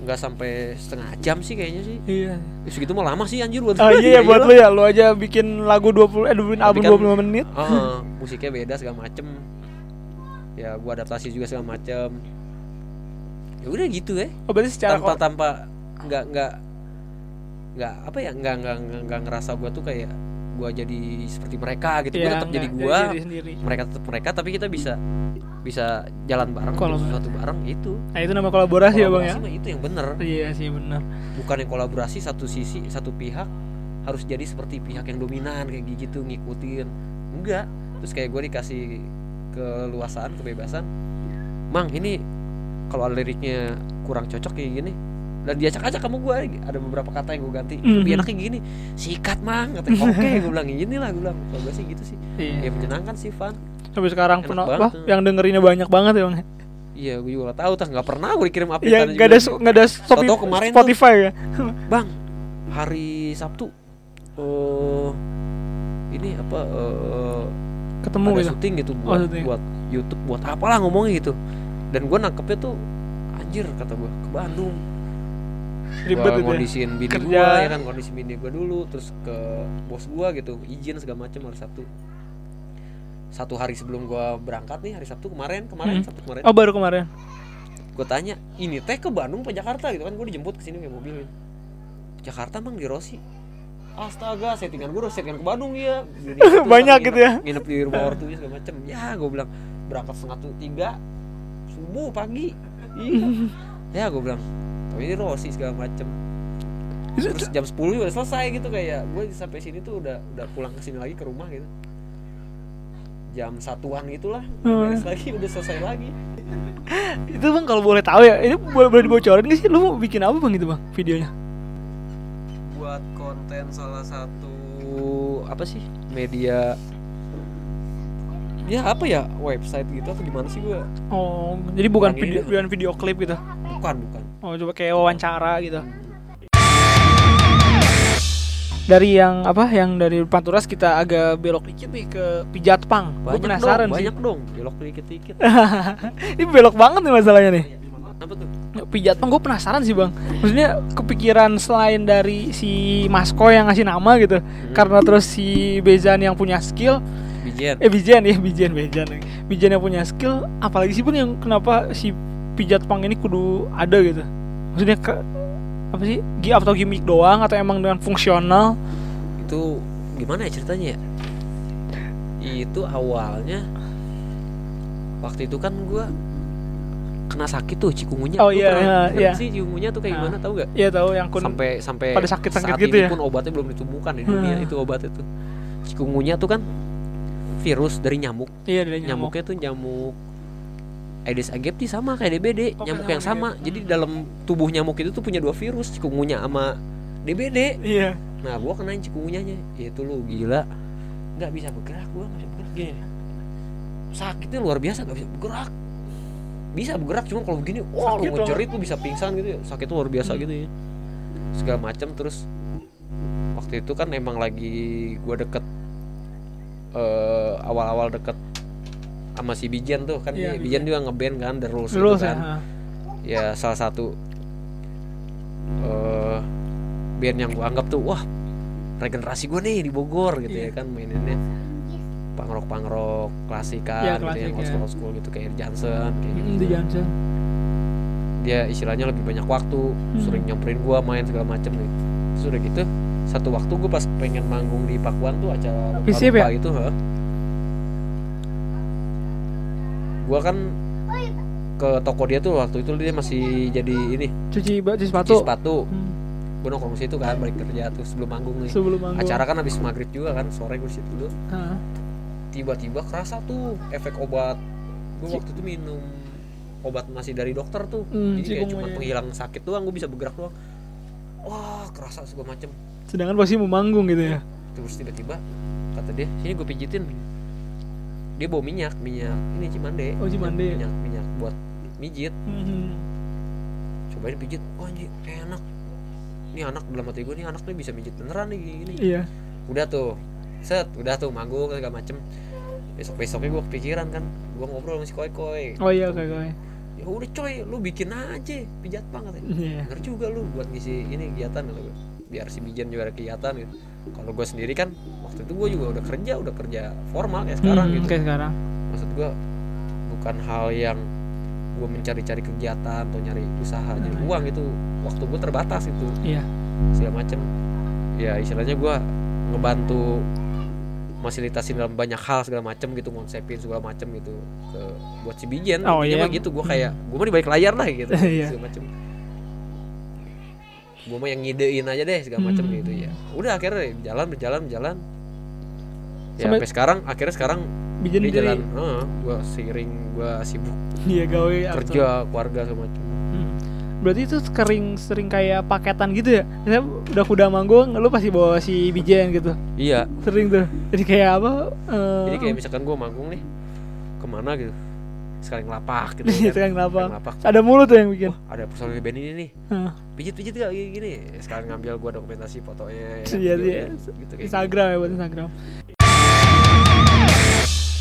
nggak sampai setengah jam sih kayaknya sih.
Iya.
Ya, segitu mah lama sih anjir buat
Oh iya ya buat lu ya, lu aja bikin lagu 20 eh bikin album
kan-
25 menit.
Ah, musiknya beda segala macem ya gua adaptasi juga segala macem ya udah gitu ya
Oh berarti secara
tanpa tanpa nggak nggak nggak apa ya nggak nggak nggak- ngerasa gua tuh kayak gua jadi seperti mereka gitu gua
Iya,
tetap jadi
sendiri.
mereka tetap mereka tapi kita bisa bisa jalan bareng
Kolaborasi.
sesuatu bareng itu
Nah itu nama kolaborasi ya bang ya.
Kolaborasi mah itu yang bener
Iya sih benar.
bukan yang kolaborasi satu sisi satu pihak harus jadi seperti pihak yang dominan kayak gitu ngikutin enggak terus kayak gue dikasih keluasaan kebebasan mang ini kalau ada liriknya kurang cocok kayak gini dan diacak acak kamu gue ada beberapa kata yang gue ganti
Mhm.
lebih enaknya gini sikat mang katanya oke gue bilang ini lah gue bilang kalau gue sih gitu sih
Iya.
ya menyenangkan sih Van
Sampai sekarang
Enak
pernah
banget
wah
tuh.
yang dengerinnya banyak banget ya bang.
iya gue juga gak tahu tas nggak pernah gue dikirim update
Iya nggak ada nggak ada Spotify,
Tau-tau kemarin tuh.
Spotify ya.
bang hari Sabtu eh ini apa eh
Ketemu
ada
gitu.
syuting gitu
Oh,
buat
syuting.
buat YouTube buat apalah ngomongnya gitu dan gue nangkepnya tuh anjir kata gue ke Bandung
Ribet
gue
itu ya.
kondisiin bini
Kerja.
gue ya kan kondisi bini gue dulu terus ke bos gue gitu izin segala macam hari Sabtu satu hari sebelum gue berangkat nih hari Sabtu kemarin kemarin
Hmm.
Sabtu kemarin
Oh baru kemarin.
gue tanya ini teh ke Bandung apa Jakarta gitu kan gue dijemput ke sini pakai mobil gitu. Jakarta bang di Rossi astaga settingan gue udah settingan ke Bandung ya
Banyak gitu ya.
nginep di rumah ortunya segala macem. Ya gue bilang berangkat setengah tuh tiga subuh pagi. Iya. Ya gue bilang tapi ini Rossi segala macem. Terus jam 10 udah selesai gitu kayak gue sampai sini tuh udah udah pulang ke sini lagi ke rumah gitu. Jam satuan gitulah
Hmm.
beres lagi udah selesai lagi.
Itu bang kalau boleh tahu ya ini boleh boleh dibocorin nggak sih? Lu mau bikin apa bang itu bang videonya
konten salah satu apa sih media ya apa ya website gitu atau gimana sih gua?
Oh jadi bukan video bukan video klip gitu?
Bukan bukan.
Oh coba kayak wawancara gitu. Dari yang apa yang dari Panturas kita agak belok dikit nih ke Pijat Pang. Gue
banyak
penasaran
dong
sih.
banyak dong belok dikit dikit
ini belok banget nih masalahnya nih
apa tuh?
Pijat. Pang gue penasaran sih bang. Maksudnya kepikiran selain dari si Masko yang ngasih nama gitu
Hmm.
karena terus si Bezan yang punya skill
bijian
eh Bijan ya Bijan Bijan Bijan yang punya skill apalagi sih bang yang kenapa si pijat pang ini kudu ada gitu? Maksudnya ke apa sih gi atau gimmick doang atau emang dengan fungsional?
Itu gimana ya ceritanya ya? Itu awalnya waktu itu kan gua kena sakit tuh cikungunya
Oh iya, iya,
sih cikungunya tuh kayak
Ah.
gimana tahu gak
Iya tahu yang kun
sampai sampai
pada sakit-sakit
saat
gitu
ini
ya?
pun obatnya belum ditemukan di dunia
Hmm.
itu obatnya tuh cikungunya tuh kan virus dari nyamuk
iya dari nyamuk.
nyamuknya tuh nyamuk Aedes aegypti sama kayak DBD
Oke,
nyamuk yang sama
DBD.
jadi dalam tubuh nyamuk itu tuh punya dua virus cikungunya sama DBD
Iya.
nah gua kenain cikungunyanya itu lu gila nggak bisa bergerak gua nggak bisa bergerak gini sakitnya luar biasa nggak bisa bergerak bisa bergerak cuma kalau begini wah
Sakit
lu ngejerit lu bisa pingsan gitu ya sakitnya luar biasa
Hmm.
gitu ya segala macam terus waktu itu kan emang lagi gua deket eh, awal-awal deket sama si Bijan tuh kan
Iya,
dia- Bijan juga ngeband kan The Rules, gitu kan
ya.
ya salah satu eh band yang gua anggap tuh wah regenerasi gue nih di Bogor gitu
Iya.
ya kan maininnya pangrok pangrok klasikan
Iya,
gitu yang
klasik,
old
ya.
school old school gitu kayak Johnson kayak gitu
Mm, Johnson.
dia istilahnya lebih banyak waktu sering nyamperin gua main segala macem nih terus udah gitu satu waktu gue pas pengen manggung di Pakuan tuh acara
Visip
lupa
ya?
itu heeh. gua kan ke toko dia tuh waktu itu dia masih jadi ini
cuci baju
cuci
sepatu
sepatu
Hmm,
gue nongkrong situ kan balik kerja tuh sebelum manggung nih
sebelum manggung
acara kan habis maghrib juga kan sore gue situ dulu
Heeh.
Tiba-tiba kerasa tuh efek obat. Gue waktu itu minum obat masih dari dokter tuh.
Hmm,
jadi kayak cuma penghilang sakit doang gue bisa bergerak doang. Wah kerasa segala macem.
Sedangkan pasti mau manggung gitu ya?
Terus tiba-tiba kata dia sini gue pijitin. Dia bawa minyak minyak ini cimande.
Oh, Cimande.
minyak minyak buat mijit.
Hmm.
cobain pijit. Wah anjing enak. Ini anak dalam hati gue nih anak nih bisa mijit beneran nih gini.
Iya.
Udah tuh. Set udah tuh manggung segala macem besok besoknya gue kepikiran kan. Gue ngobrol sama si koi koi.
Oh iya oke oke
ya udah coy lu bikin aja pijat pang katanya.
Iya.
Bener juga lu buat ngisi ini kegiatan gue biar si bijan juga ada kegiatan gitu. Kalau gue sendiri kan waktu itu gue juga udah kerja udah kerja formal kayak sekarang
Hmm,
gitu.
kayak sekarang.
Maksud gue bukan hal yang gue mencari-cari kegiatan atau nyari usaha nyari
Hmm.
uang itu. Waktu gue terbatas itu.
Iya.
Segala macem. Ya istilahnya gue ngebantu fasilitasin dalam banyak hal segala macem gitu konsepin segala macem gitu ke buat si Bijen
Oh, iya.
mah gitu gue kayak gue mah di balik layar lah gitu
Iya.
segala macem gue mah yang ngidein aja deh segala macem
Hmm.
gitu ya udah akhirnya jalan berjalan berjalan ya
Sampai-
sampai sekarang akhirnya sekarang dia
jadi
jalan gue seiring gue sibuk
iya gawe
kerja keluarga segala macem
Hmm. Berarti itu sering sering kayak paketan gitu ya? Misalnya udah kuda manggung lu pasti bawa si bijen gitu.
Iya.
Sering tuh. Jadi kayak apa eh,
jadi kayak misalkan gue manggung nih ke mana gitu? Sekali ngelapak gitu
Iya,
kan.
sekali ngelapak.
ngelapak
ada mulu tuh yang bikin.
Wah ada personil band ini nih.
Heeh.
pijit pijit gak gini gini? Sekalian ngambil gua dokumentasi fotonya
Iya,
videonya,
iya.
gitu kayak
Instagram ya buat Instagram.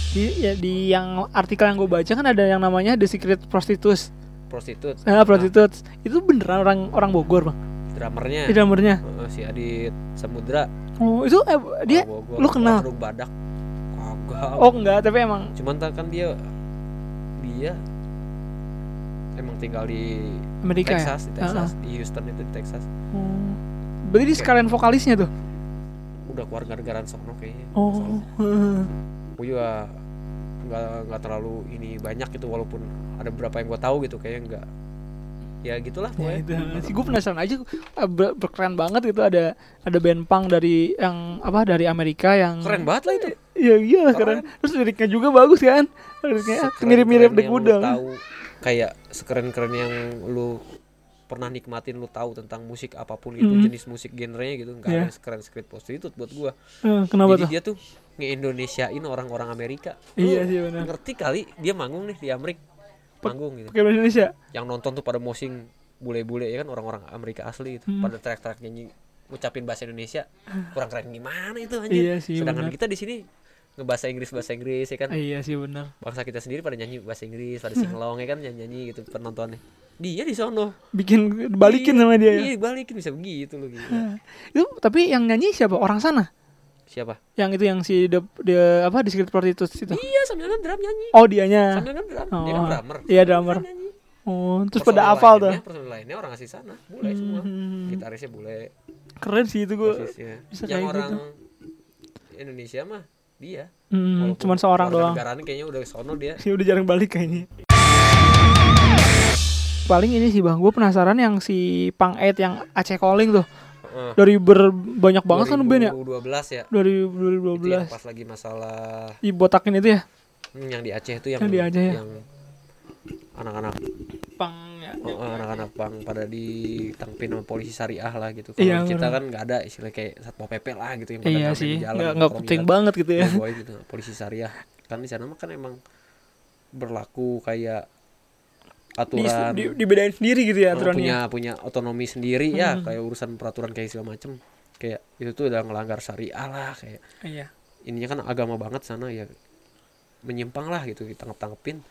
Di, ya, di yang artikel yang gue baca kan ada yang namanya The Secret Prostitutes.
gitu. Prostitut
ah, prostitutes. Itu beneran orang orang Bogor bang?
drummernya.
Di drummernya.
Eh, si Adit Samudra.
Oh itu eh, dia
Bogor,
lu kenal?
Warung badak. Kagak.
Oh enggak tapi emang
cuman kan dia dia emang tinggal di
Amerika
Texas di
ya
Texas di Houston itu di Texas.
Oh. berarti di sekalian vokalisnya tuh?
Udah keluarga negaraan sono kayaknya
oh.
gue juga nggak nggak terlalu ini banyak gitu walaupun ada beberapa yang gue tahu gitu kayaknya nggak ya gitulah
Ya, itu sih gue penasaran aja ah, ber- berkeren banget itu ada ada band punk dari yang apa dari Amerika yang
keren banget lah itu
Iya iya lah keren. Terus liriknya juga bagus kan? Liriknya mirip-mirip The Gudang.
tahu kayak sekeren-keren yang lu pernah nikmatin lu tahu tentang musik apa pun itu
Mhm.
jenis musik genrenya gitu nggak
Iya.
ada sekeren sekeren prostitut buat gua
Eh, kenapa
jadi
tuh?
dia tuh nge-Indonesiain orang-orang Amerika
Iya
Lu
sih benar.
ngerti kali dia manggung nih di Amerika manggung gitu
bahasa Indonesia.
yang nonton tuh pada mosing bule-bule ya kan orang-orang Amerika asli itu
Hmm.
pada teriak-teriak nyanyi ngucapin bahasa Indonesia kurang keren gimana itu anjir
Iya sih,
sedangkan
benar.
kita di sini ngebahasa Inggris bahasa Inggris ya kan
Iya sih benar.
bangsa kita sendiri pada nyanyi bahasa Inggris pada singlong ya kan nyanyi, -nyanyi gitu penontonnya dia di sono
Bikin balikin
Iya,
sama dia ya.
iya balikin bisa begitu loh gitu
Itu tapi yang nyanyi siapa? Orang sana.
siapa
Yang itu yang si the, the apa di Secret Prostitutes itu.
iya sambil kan drum nyanyi
Oh dianya.
sambil kan drum dia kan
Oh,
drummer
iya, drummer. Oh, terus pada hafal tuh.
personil lainnya orang asli sana bule semua
Hmm.
gitarisnya bule
Keren sih itu gue. bisa
yang
kayak
orang
gitu.
Indonesia mah dia.
Hmm,
Walaupun
cuman seorang doang.
negaraan kayaknya udah sono dia.
Sih udah jarang balik kayaknya. Paling ini sih bang, gue penasaran yang si Pang Ed yang Aceh Calling tuh. Dari berbanyak banget kan band ya?
2012 ya.
Dari
itu yang
2012
pas lagi masalah
dibotakin itu ya?
Hmm, yang di Aceh itu yang
Yang di Aceh ya?
yang anak-anak.
Pang
anak-anak bang pada ditangkepin sama polisi syariah lah gitu. Kalau
Iya,
kita kan nggak ada istilah kayak satpol pp lah gitu yang pada
iya sih
di jalan,
nggak nggak penting banget gitu ya.
Boy gitu polisi syariah. Kan di sana mah kan emang berlaku kayak
di,
aturan.
di, dibedain sendiri gitu ya
Oh,
aturannya.
punya punya otonomi sendiri ya
Hmm.
kayak urusan peraturan kayak segala macem. Kayak itu tuh udah ngelanggar syariah lah kayak
iya.
ininya kan agama banget sana ya. Menyimpang lah gitu ditangkap tangkepin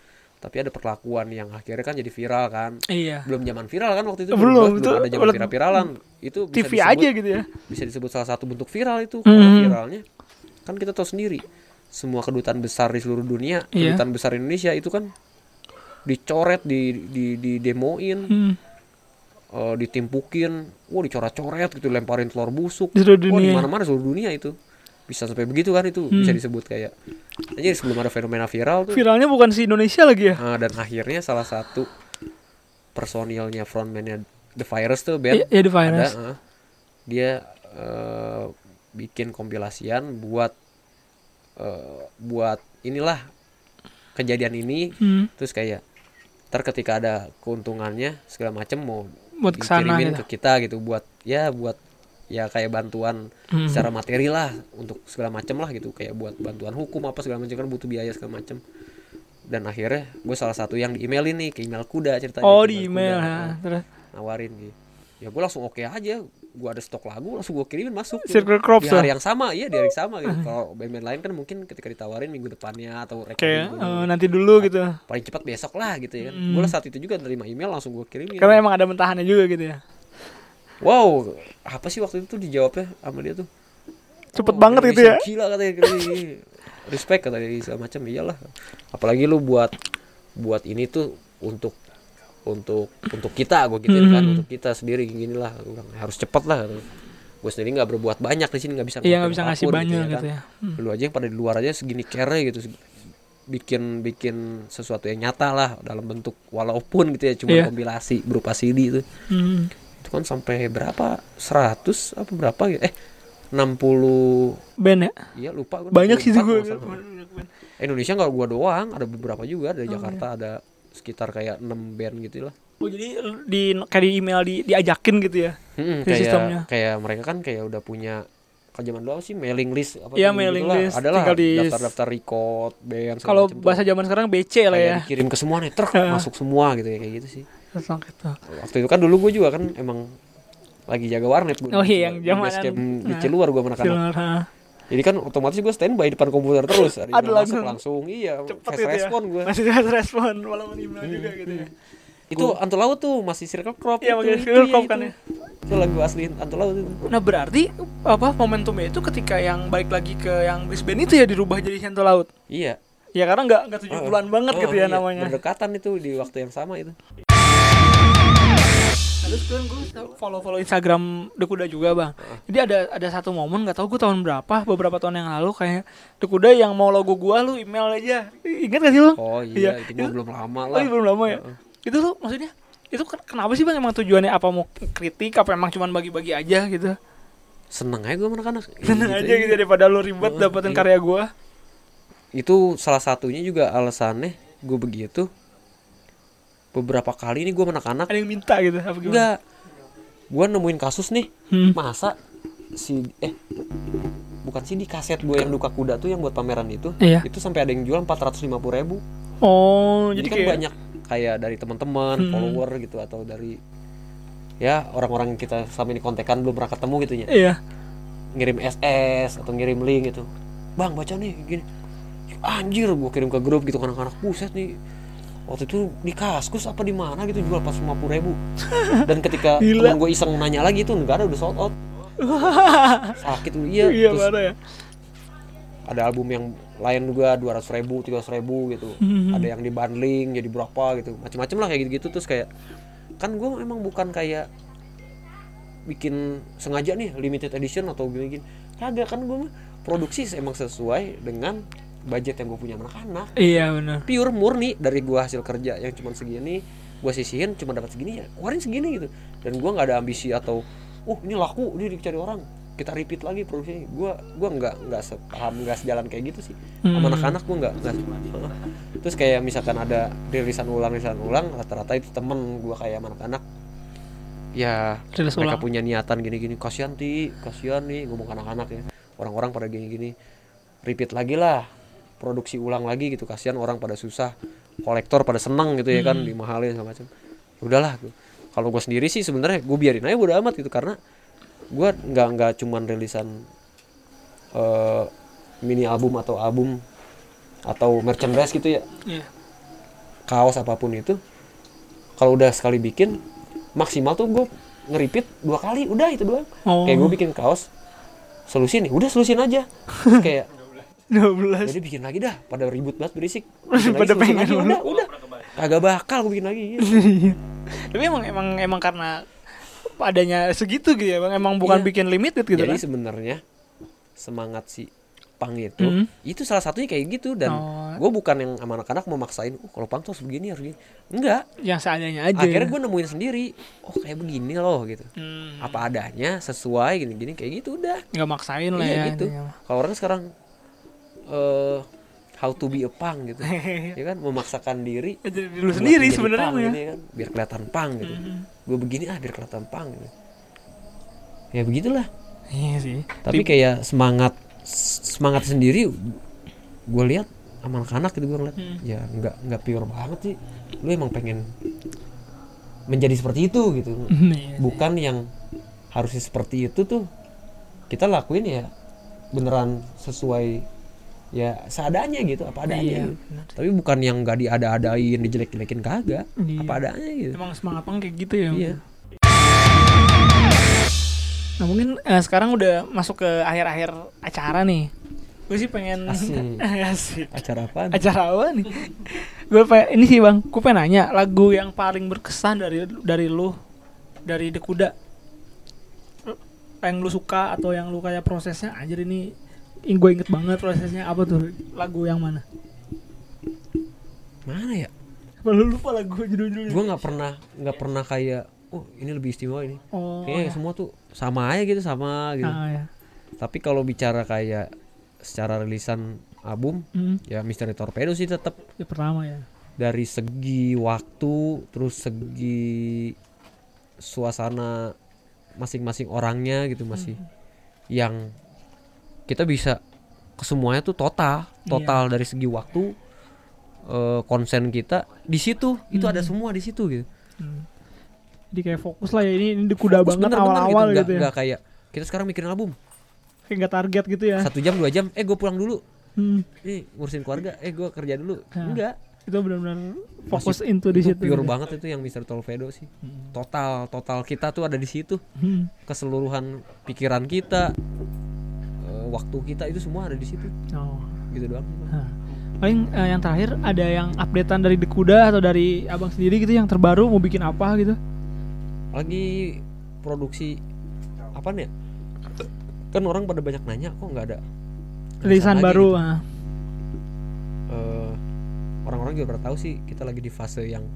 tapi ada perlakuan yang akhirnya kan jadi viral kan.
Iya.
Belum zaman viral kan waktu itu
Belum,
2012,
itu
ada zaman viral viralan. Itu bisa
TV
disebut,
aja gitu ya.
bisa disebut salah satu bentuk viral itu.
Hmm.
Kalau viralnya kan kita tahu sendiri. Semua kedutaan besar di seluruh dunia
Iya.
kedutaan besar Indonesia itu kan dicoret di di di demoin
Hmm.
eh, ditimpukin. Wah dicoret-coret gitu lemparin telur busuk.
Di seluruh
wah di mana-mana seluruh dunia itu bisa sampai begitu kan itu bisa disebut kayak aja sebelum ada fenomena viral tuh
Viralnya bukan si Indonesia lagi ya?
Ah, dan akhirnya salah satu personilnya frontman-nya The Virus tuh band
Iya, iya, The Virus.
ada ah. dia eh, bikin kompilasian buat eh, buat inilah kejadian ini
Hmm.
terus kayak ntar ketika ada keuntungannya segala macem mau
Buat ke sana
dikirimin
gitu.
ke kita gitu buat ya buat ya kayak bantuan
Hmm.
secara materi lah untuk segala macem lah gitu kayak buat bantuan hukum apa segala macam kan butuh biaya segala macem dan akhirnya gue salah satu yang di email ini ke email kuda ceritanya
Oh di email
Kuda.
ya.
Nah,
Terus
nawarin gitu ya gue langsung oke aja gue ada stok lagu langsung gue kirimin masuk gitu.
Circle Crops
di hari
lah.
yang sama iya di hari yang sama gitu kalau band-band lain kan mungkin ketika ditawarin minggu depannya atau
kayak eh, nanti dulu gitu.
paling cepat besok lah gitu ya kan
Hmm.
gue saat itu juga nerima email langsung gue kirimin
Karena emang ada mentahannya juga gitu ya.
Wow apa sih waktu itu dijawabnya sama dia tuh
Cepet
Oh,
banget gitu ya.
Gila katanya. Respect kata dia segala macam iyalah. Apalagi lu buat buat ini tuh untuk untuk untuk kita gue gituin kan
Hmm.
untuk kita sendiri gini lah harus cepet lah gue sendiri nggak berbuat banyak di sini nggak bisa
Iya nggak bisa ngasih
apa pun
banyak
kan.
gitu ya. Hmm.
lu aja yang pada di luar aja segini care gitu bikin bikin sesuatu yang nyata lah dalam bentuk walaupun gitu ya cuma
Iya.
kompilasi berupa CD itu
Hmm.
Kan sampai berapa 100 apa berapa gitu eh 60
Band ya.
Iya lupa gua
Banyak sih
24
gue.
salah. Indonesia nggak gua doang, ada beberapa juga dari Jakarta ada sekitar kayak 6 band gitu lah.
Oh jadi di kayak di email di diajakin gitu ya.
Hmm,
Di
kayak
sistemnya.
kayak mereka kan kayak udah punya kalau zaman dulu sih mailing list apa
Iya,
gitu
mailing
lah.
list.
Ada lah
Tinggal di-
daftar-daftar record band
Kalau bahasa zaman sekarang BC lah ya.
dikirim ke semua nih, truk masuk semua gitu ya kayak gitu sih.
Langsung gitu.
Waktu itu kan dulu gue juga kan emang lagi jaga warnet gue.
Oh iya, yang zamanan.
di
Nah.
Ciluar gue anak-anak. Jadi kan otomatis gue standby depan komputer terus. Ada,
langsung.
langsung. Iya,
Cepet
fast
gitu ya.
respon gue.
Masih fast respon walaupun email juga gitu ya.
Itu Anto Laut tuh masih circle crop
Iya,
itu, itu,
circle crop
itu.
kan ya.
Itu lagu asli Anto Laut itu.
Nah berarti apa momentumnya itu ketika yang balik lagi ke yang Brisbane itu ya dirubah jadi Sento Laut.
Iya.
Ya karena nggak nggak tujuh bulan banget
Oh,
gitu ya
iya,
namanya.
Berdekatan itu di waktu yang sama itu.
Terus kan gue follow follow Instagram The Kuda juga bang. Jadi ada ada satu momen nggak tahu gue tahun berapa beberapa tahun yang lalu kayak The Kuda yang mau logo gua lu email aja. Ingat gak sih lu?
Oh iya, itu mah belum lama
Oh,
lah.
iya, belum lama ya. Itu tuh maksudnya itu ken- kenapa sih bang emang tujuannya apa mau kritik apa emang cuman bagi-bagi aja gitu
Seneng aja gue anak-anak. Ya,
seneng
gitu
aja gitu daripada lu ribet
Oh,
dapetin
iya.
karya gua
Itu salah satunya juga alasannya gue begitu. Beberapa kali ini gue sama anak-anak
ada yang minta gitu apa gimana
enggak. Gue nemuin kasus nih.
Hmm.
Masa si eh bukan sih di kaset gue yang duka kuda tuh yang buat pameran itu
Iya.
itu sampai ada yang jual 450 ribu
oh
jadi,
jadi,
kan
kayak
banyak kayak dari teman-teman
Hmm.
follower gitu atau dari ya orang-orang yang kita selama ini kontekan belum pernah ketemu gitu ya
iya
ngirim SS atau ngirim link gitu bang baca nih gini anjir gue kirim ke grup gitu kan anak-anak buset nih waktu itu di kaskus apa di mana gitu jual pas lima ribu. Dan ketika temen gue iseng nanya lagi tuh nggak ada udah sold out. Sakit lu iya,
iya
terus
ya.
ada album yang lain juga dua ratus ribu tiga ribu gitu.
Hmm.
ada yang di bundling jadi berapa gitu. Macam-macam lah kayak gitu-gitu terus kayak kan gue emang bukan kayak bikin sengaja nih limited edition atau gini-gini. Kagak kan gue produksi emang sesuai dengan budget yang gue punya sama anak-anak.
Iya benar.
Pure murni dari gue hasil kerja yang cuma segini gue sisihin cuma dapat segini ya keluarin segini gitu. Dan gue nggak ada ambisi atau oh ini laku ini dicari orang kita repeat lagi produksinya. Gue gua nggak nggak sepaham nggak sejalan kayak gitu sih. Sama
Hmm.
anak-anak gue nggak nggak. Terus kayak misalkan ada rilisan ulang rilisan ulang rata-rata itu temen gue kayak sama anak-anak. Ya
Rilis
mereka
ulang.
punya niatan gini-gini kasihan ti kasihan nih ngomong anak-anak ya. Orang-orang pada gini-gini repeat lagi lah produksi ulang lagi gitu kasihan orang pada susah kolektor pada senang gitu ya kan
Hmm.
dimahalin sama macam udahlah gitu. kalau gue sendiri sih sebenarnya gue biarin aja bodo amat gitu karena gue nggak nggak cuman rilisan eh, mini album atau album atau merchandise gitu ya
iya
kaos apa pun itu kalau udah sekali bikin maksimal tuh gue ngeripit dua kali udah itu doang
Oh.
kayak gue bikin kaos solusi nih udah solusin aja kayak
12
jadi bikin lagi dah pada ribut banget berisik
Pada
lagi,
pengen dulu.
udah udah kagak bakal gue bikin lagi gitu.
Tapi emang emang emang karena adanya segitu gitu ya, Bang. Emang bukan
Iya.
bikin limited gitu
jadi
kan.
sebenarnya semangat si pang itu
Hmm.
itu salah satunya kayak gitu dan
Oh.
gue bukan yang sama anak-anak mau maksain oh, kalau pang tuh harus begini harus begini enggak
Yang seadanya aja.
akhirnya gue nemuin sendiri oh kayak begini loh gitu
Hmm.
apa adanya sesuai gini-gini kayak gitu udah
nggak maksain lah
iya
ya.
gitu kalau orang sekarang eh how to be a pang gitu ya kan memaksakan diri
Jadi dulu
buat
sendiri sebenarnya ya.
kan biar kelihatan pang gitu
Mhm.
gue begini ah biar kelihatan pang gitu. ya begitulah
Iya sih.
tapi kayak semangat semangat sendiri gue lihat sama anak-anak gitu gue ngeliat
Hmm.
ya nggak nggak pure banget sih lu emang pengen menjadi seperti itu gitu
Iya.
bukan yang harusnya seperti itu tuh kita lakuin ya beneran sesuai ya seadanya gitu apa adanya
Iya,
gitu. tapi bukan yang nggak diada-adain dijelek-jelekin kagak
Iya.
apa adanya gitu
Emang semangat pang kayak gitu ya.
iya
Nah mungkin eh, sekarang udah masuk ke akhir-akhir acara nih. Gue sih pengen
Asik.
Asik.
acara apa
Acara apa nih? gue pengen ini sih bang, gue pengen nanya lagu yang paling berkesan dari dari lu dari The Kuda. Yang lu suka atau yang lu kayak prosesnya anjir ini gue inget banget prosesnya apa tuh lagu yang mana?
mana ya
Apa lu lupa lagu judul-judulnya?
gue nggak pernah nggak pernah kayak oh ini lebih istimewa ini
Oh,
kayaknya
ya.
semua tuh sama aja gitu sama gitu
Ah, ya.
tapi kalau bicara kayak secara rilisan album
Hmm,
ya Misteri Torpedo sih tetap
yang pertama ya.
dari segi waktu terus segi suasana masing-masing orangnya gitu masih yang kita bisa ke semuanya tuh total total dari segi waktu eh, konsen kita di situ itu ada semua di situ gitu
Hmm. Jadi kayak fokus lah ya ini, ini Kuda
Fokus
banget awal-awal
nggak-
gitu, ya.
nggak kayak kita sekarang mikirin album
Kayak nggak target gitu ya.
satu jam dua jam eh gue pulang dulu
Hmm.
nih ngurusin keluarga eh gue kerja dulu
Nah.
enggak
Itu benar-benar fokus
Masih-
into di
itu
situ.
pure
gitu.
banget itu yang Mr. Torpedo sih
Hmm.
total total kita tuh ada di situ
Hmm.
keseluruhan pikiran kita waktu kita itu semua ada di situ
Oh.
gitu doang.
Paling eh, yang terakhir ada yang updatean dari The Kuda atau dari abang sendiri gitu yang terbaru mau bikin apa gitu?
lagi produksi apa nih ya? kan orang pada banyak nanya kok nggak ada
Rilisan baru.
gitu. Eh, orang-orang juga pada tahu sih kita lagi di fase yang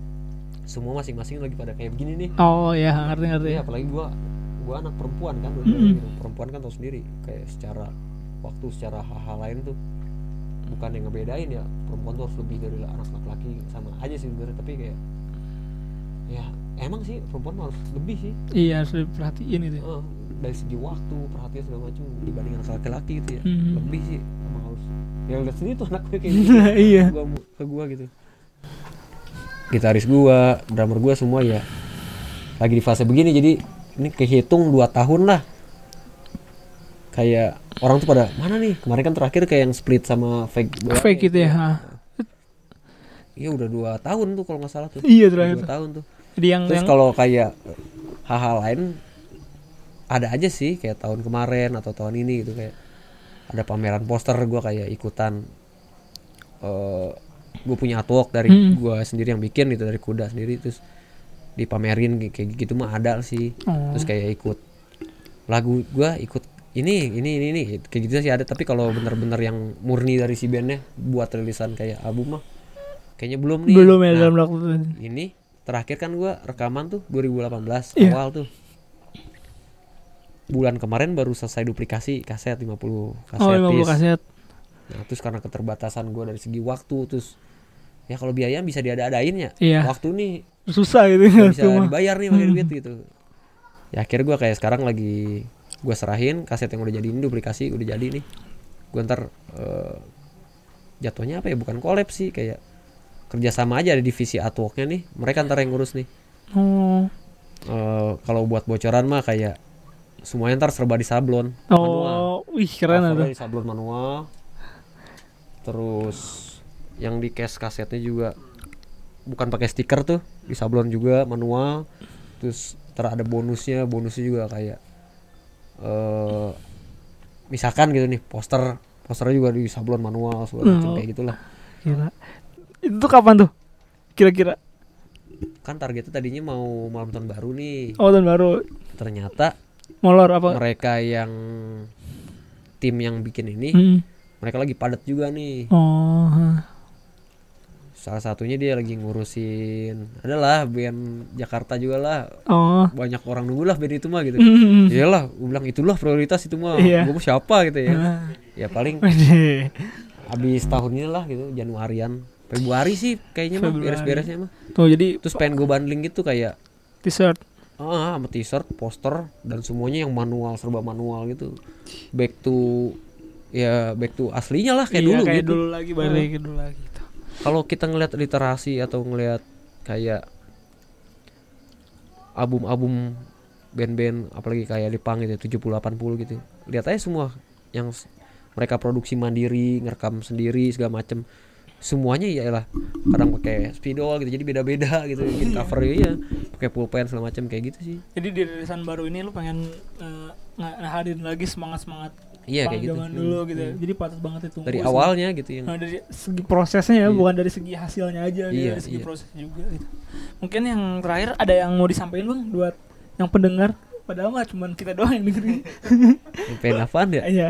semua masing-masing lagi pada kayak begini nih
Oh ya ngerti ngerti.
Iya, apalagi gua gua anak perempuan kan
Mm-mm.
gitu. perempuan kan tahu sendiri kayak secara waktu secara hal-hal lain tuh bukan yang ngebedain ya perempuan tuh harus lebih dari anak laki-laki sama aja sih sebenarnya tapi kayak ya emang sih perempuan harus lebih sih
Iya harus diperhatiin itu.
Eh, dari segi waktu perhatian segala macam dibanding anak laki-laki gitu ya
Mhm.
lebih sih emang harus ya lihat sendiri tuh anak gue kayak gitu
iya.
gua ke gua gitu gitaris gua drummer gua semua ya lagi di fase begini jadi ini kehitung dua tahun lah kayak orang tuh pada mana nih kemarin kan terakhir kayak yang split sama fake bola
Fake gitu ya.
iya udah dua tahun tuh kalau nggak salah tuh
Iya terakhir.
dua tahun tuh
Jadi yang
terus
yang
kalau kayak hal-hal lain ada aja sih kayak tahun kemarin atau tahun ini gitu kayak ada pameran poster gua kayak ikutan eh gue punya artwork dari
Hmm.
gua sendiri yang bikin gitu dari kuda sendiri terus dipamerin kayak- gitu mah ada sih
Oh.
terus kayak ikut lagu gua ikut ini ini ini ini kayak gitu sih ada tapi kalau bener-bener yang murni dari si bandnya buat rilisan kayak album mah kayaknya belum nih
belum ya
Nah,
dalam waktu itu.
ini terakhir kan gua rekaman tuh 2018
Iya.
awal tuh bulan kemarin baru selesai duplikasi kaset 50 kaset
Oh 50
disc.
kaset.
nah terus karena keterbatasan gua dari segi waktu terus ya kalau biaya bisa diada-adain ya
Iya.
waktu nih
Susah gitu
nggak bisa
Cuma.
dibayar nih pakai
Hmm.
duit gitu ya akhirnya gua kayak sekarang lagi gua serahin kaset yang udah jadi ini duplikasi udah jadi nih gua ntar eh, jatuhnya apa ya bukan collab sih kayak kerjasama aja ada divisi artworknya nih mereka ntar yang ngurus nih
Oh.
Eh, kalau buat bocoran mah kayak semuanya ntar serba di sablon manual.
Oh, wih keren ada.
di sablon manual terus yang di case kasetnya juga bukan pakai stiker tuh di sablon juga manual terus ntar ada bonusnya bonusnya juga kayak eh misalkan gitu nih poster posternya juga di sablon manual segala macam
Oh.
kayak gitulah
Gila. Itu tuh kapan tuh? kira-kira?
kan targetnya tadinya mau malam tahun baru nih
Oh tahun baru.
ternyata
Molor apa?
mereka yang tim yang bikin ini
Hmm.
mereka lagi padat juga nih
Oh.
Salah satunya dia lagi ngurusin adalah band Jakarta juga lah
Oh.
banyak orang nunggu lah band itu mah gitu
Hmm.
iyalah gue bilang itulah prioritas itu mah
Iya.
gue mau siapa gitu ya
Ah.
ya paling habis tahun ini lah gitu Januarian Februari sih kayaknya mah beres-beresnya mah
Tuh jadi
terus pengen gue bundling gitu kayak
t-shirt.
ah sama t-shirt poster dan semuanya yang manual serba manual gitu back to ya back to aslinya lah kayak
Iya,
dulu
kayak
gitu
dulu lagi balik lagi ke dulu lagi gitu.
Kalau kita ngelihat literasi atau ngelihat kayak album-album band-band apalagi kayak Lipang gitu 70 80 gitu lihat aja semua yang mereka produksi mandiri ngerekam sendiri segala macem. Semuanya iyalah kadang pakai spidol gitu jadi beda-beda gitu. Bikin cover ya pakai pulpen segala macem kayak gitu sih.
Jadi di rilisan baru ini lu pengen eh, nge- ngehadirin lagi semangat-semangat
iya kayak gitu
zaman
Hmm,
dulu gitu.
hmm.
Jadi patut banget itu.
dari awalnya gitu yang
Nah, dari segi prosesnya ya,
Iya.
bukan dari segi hasilnya aja gitu,
Iya,
dari segi
iya.
proses juga gitu. Mungkin yang terakhir ada yang mau disampaikan Bang buat yang pendengar padahal mah cuman kita doang yang dengerin.
pengen apaan ya
Iya.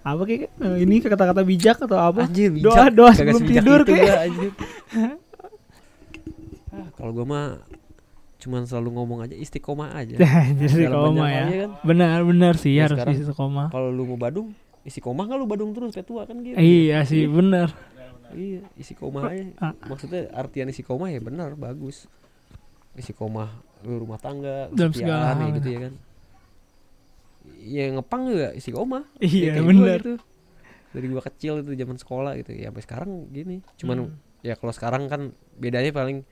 Apa kayak eh, ini kata-kata bijak atau apa?
Anjir,
doa
bijak.
doa
Kagak
sebelum tidur kayak.
Ah, kalau gua mah cuman selalu ngomong aja istiqomah aja. Banyak
ya.
kan?
Benar benar sih
Ya,
harus koma.
Kalau lu mau Badung, istiqomah kan lu Badung terus sampai tua kan gitu.
Iya sih benar.
Iya, istiqomah aja.
Ah.
Maksudnya artian istiqomah ya benar, bagus. Istiqomah lu rumah tangga,
Dalam segala hal.
ya gitu ya kan. Ya ngepang juga istiqomah.
Iya,
Ya,
benar.
gitu. Dari gua kecil itu zaman sekolah gitu. Ya sampai sekarang gini. Cuman
Hmm.
ya kalau sekarang kan bedanya paling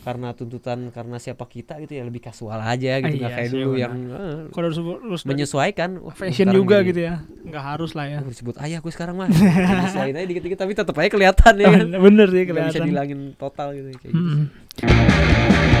karena tuntutan karena siapa kita gitu ya lebih kasual aja gitu nggak
Iya
kayak
sih,
dulu yang eh,
Kalau harus harus
menyesuaikan Wah,
fashion juga
gini.
gitu ya. Nggak harus lah ya.
Uh, disebut ayah gue sekarang mah Nyesuaiin aja dikit-dikit tapi tetap aja kelihatan ya kan
Bener sih
nggak bisa
kelihatan.
dilangin total gitu kayak gitu
Mm-mm.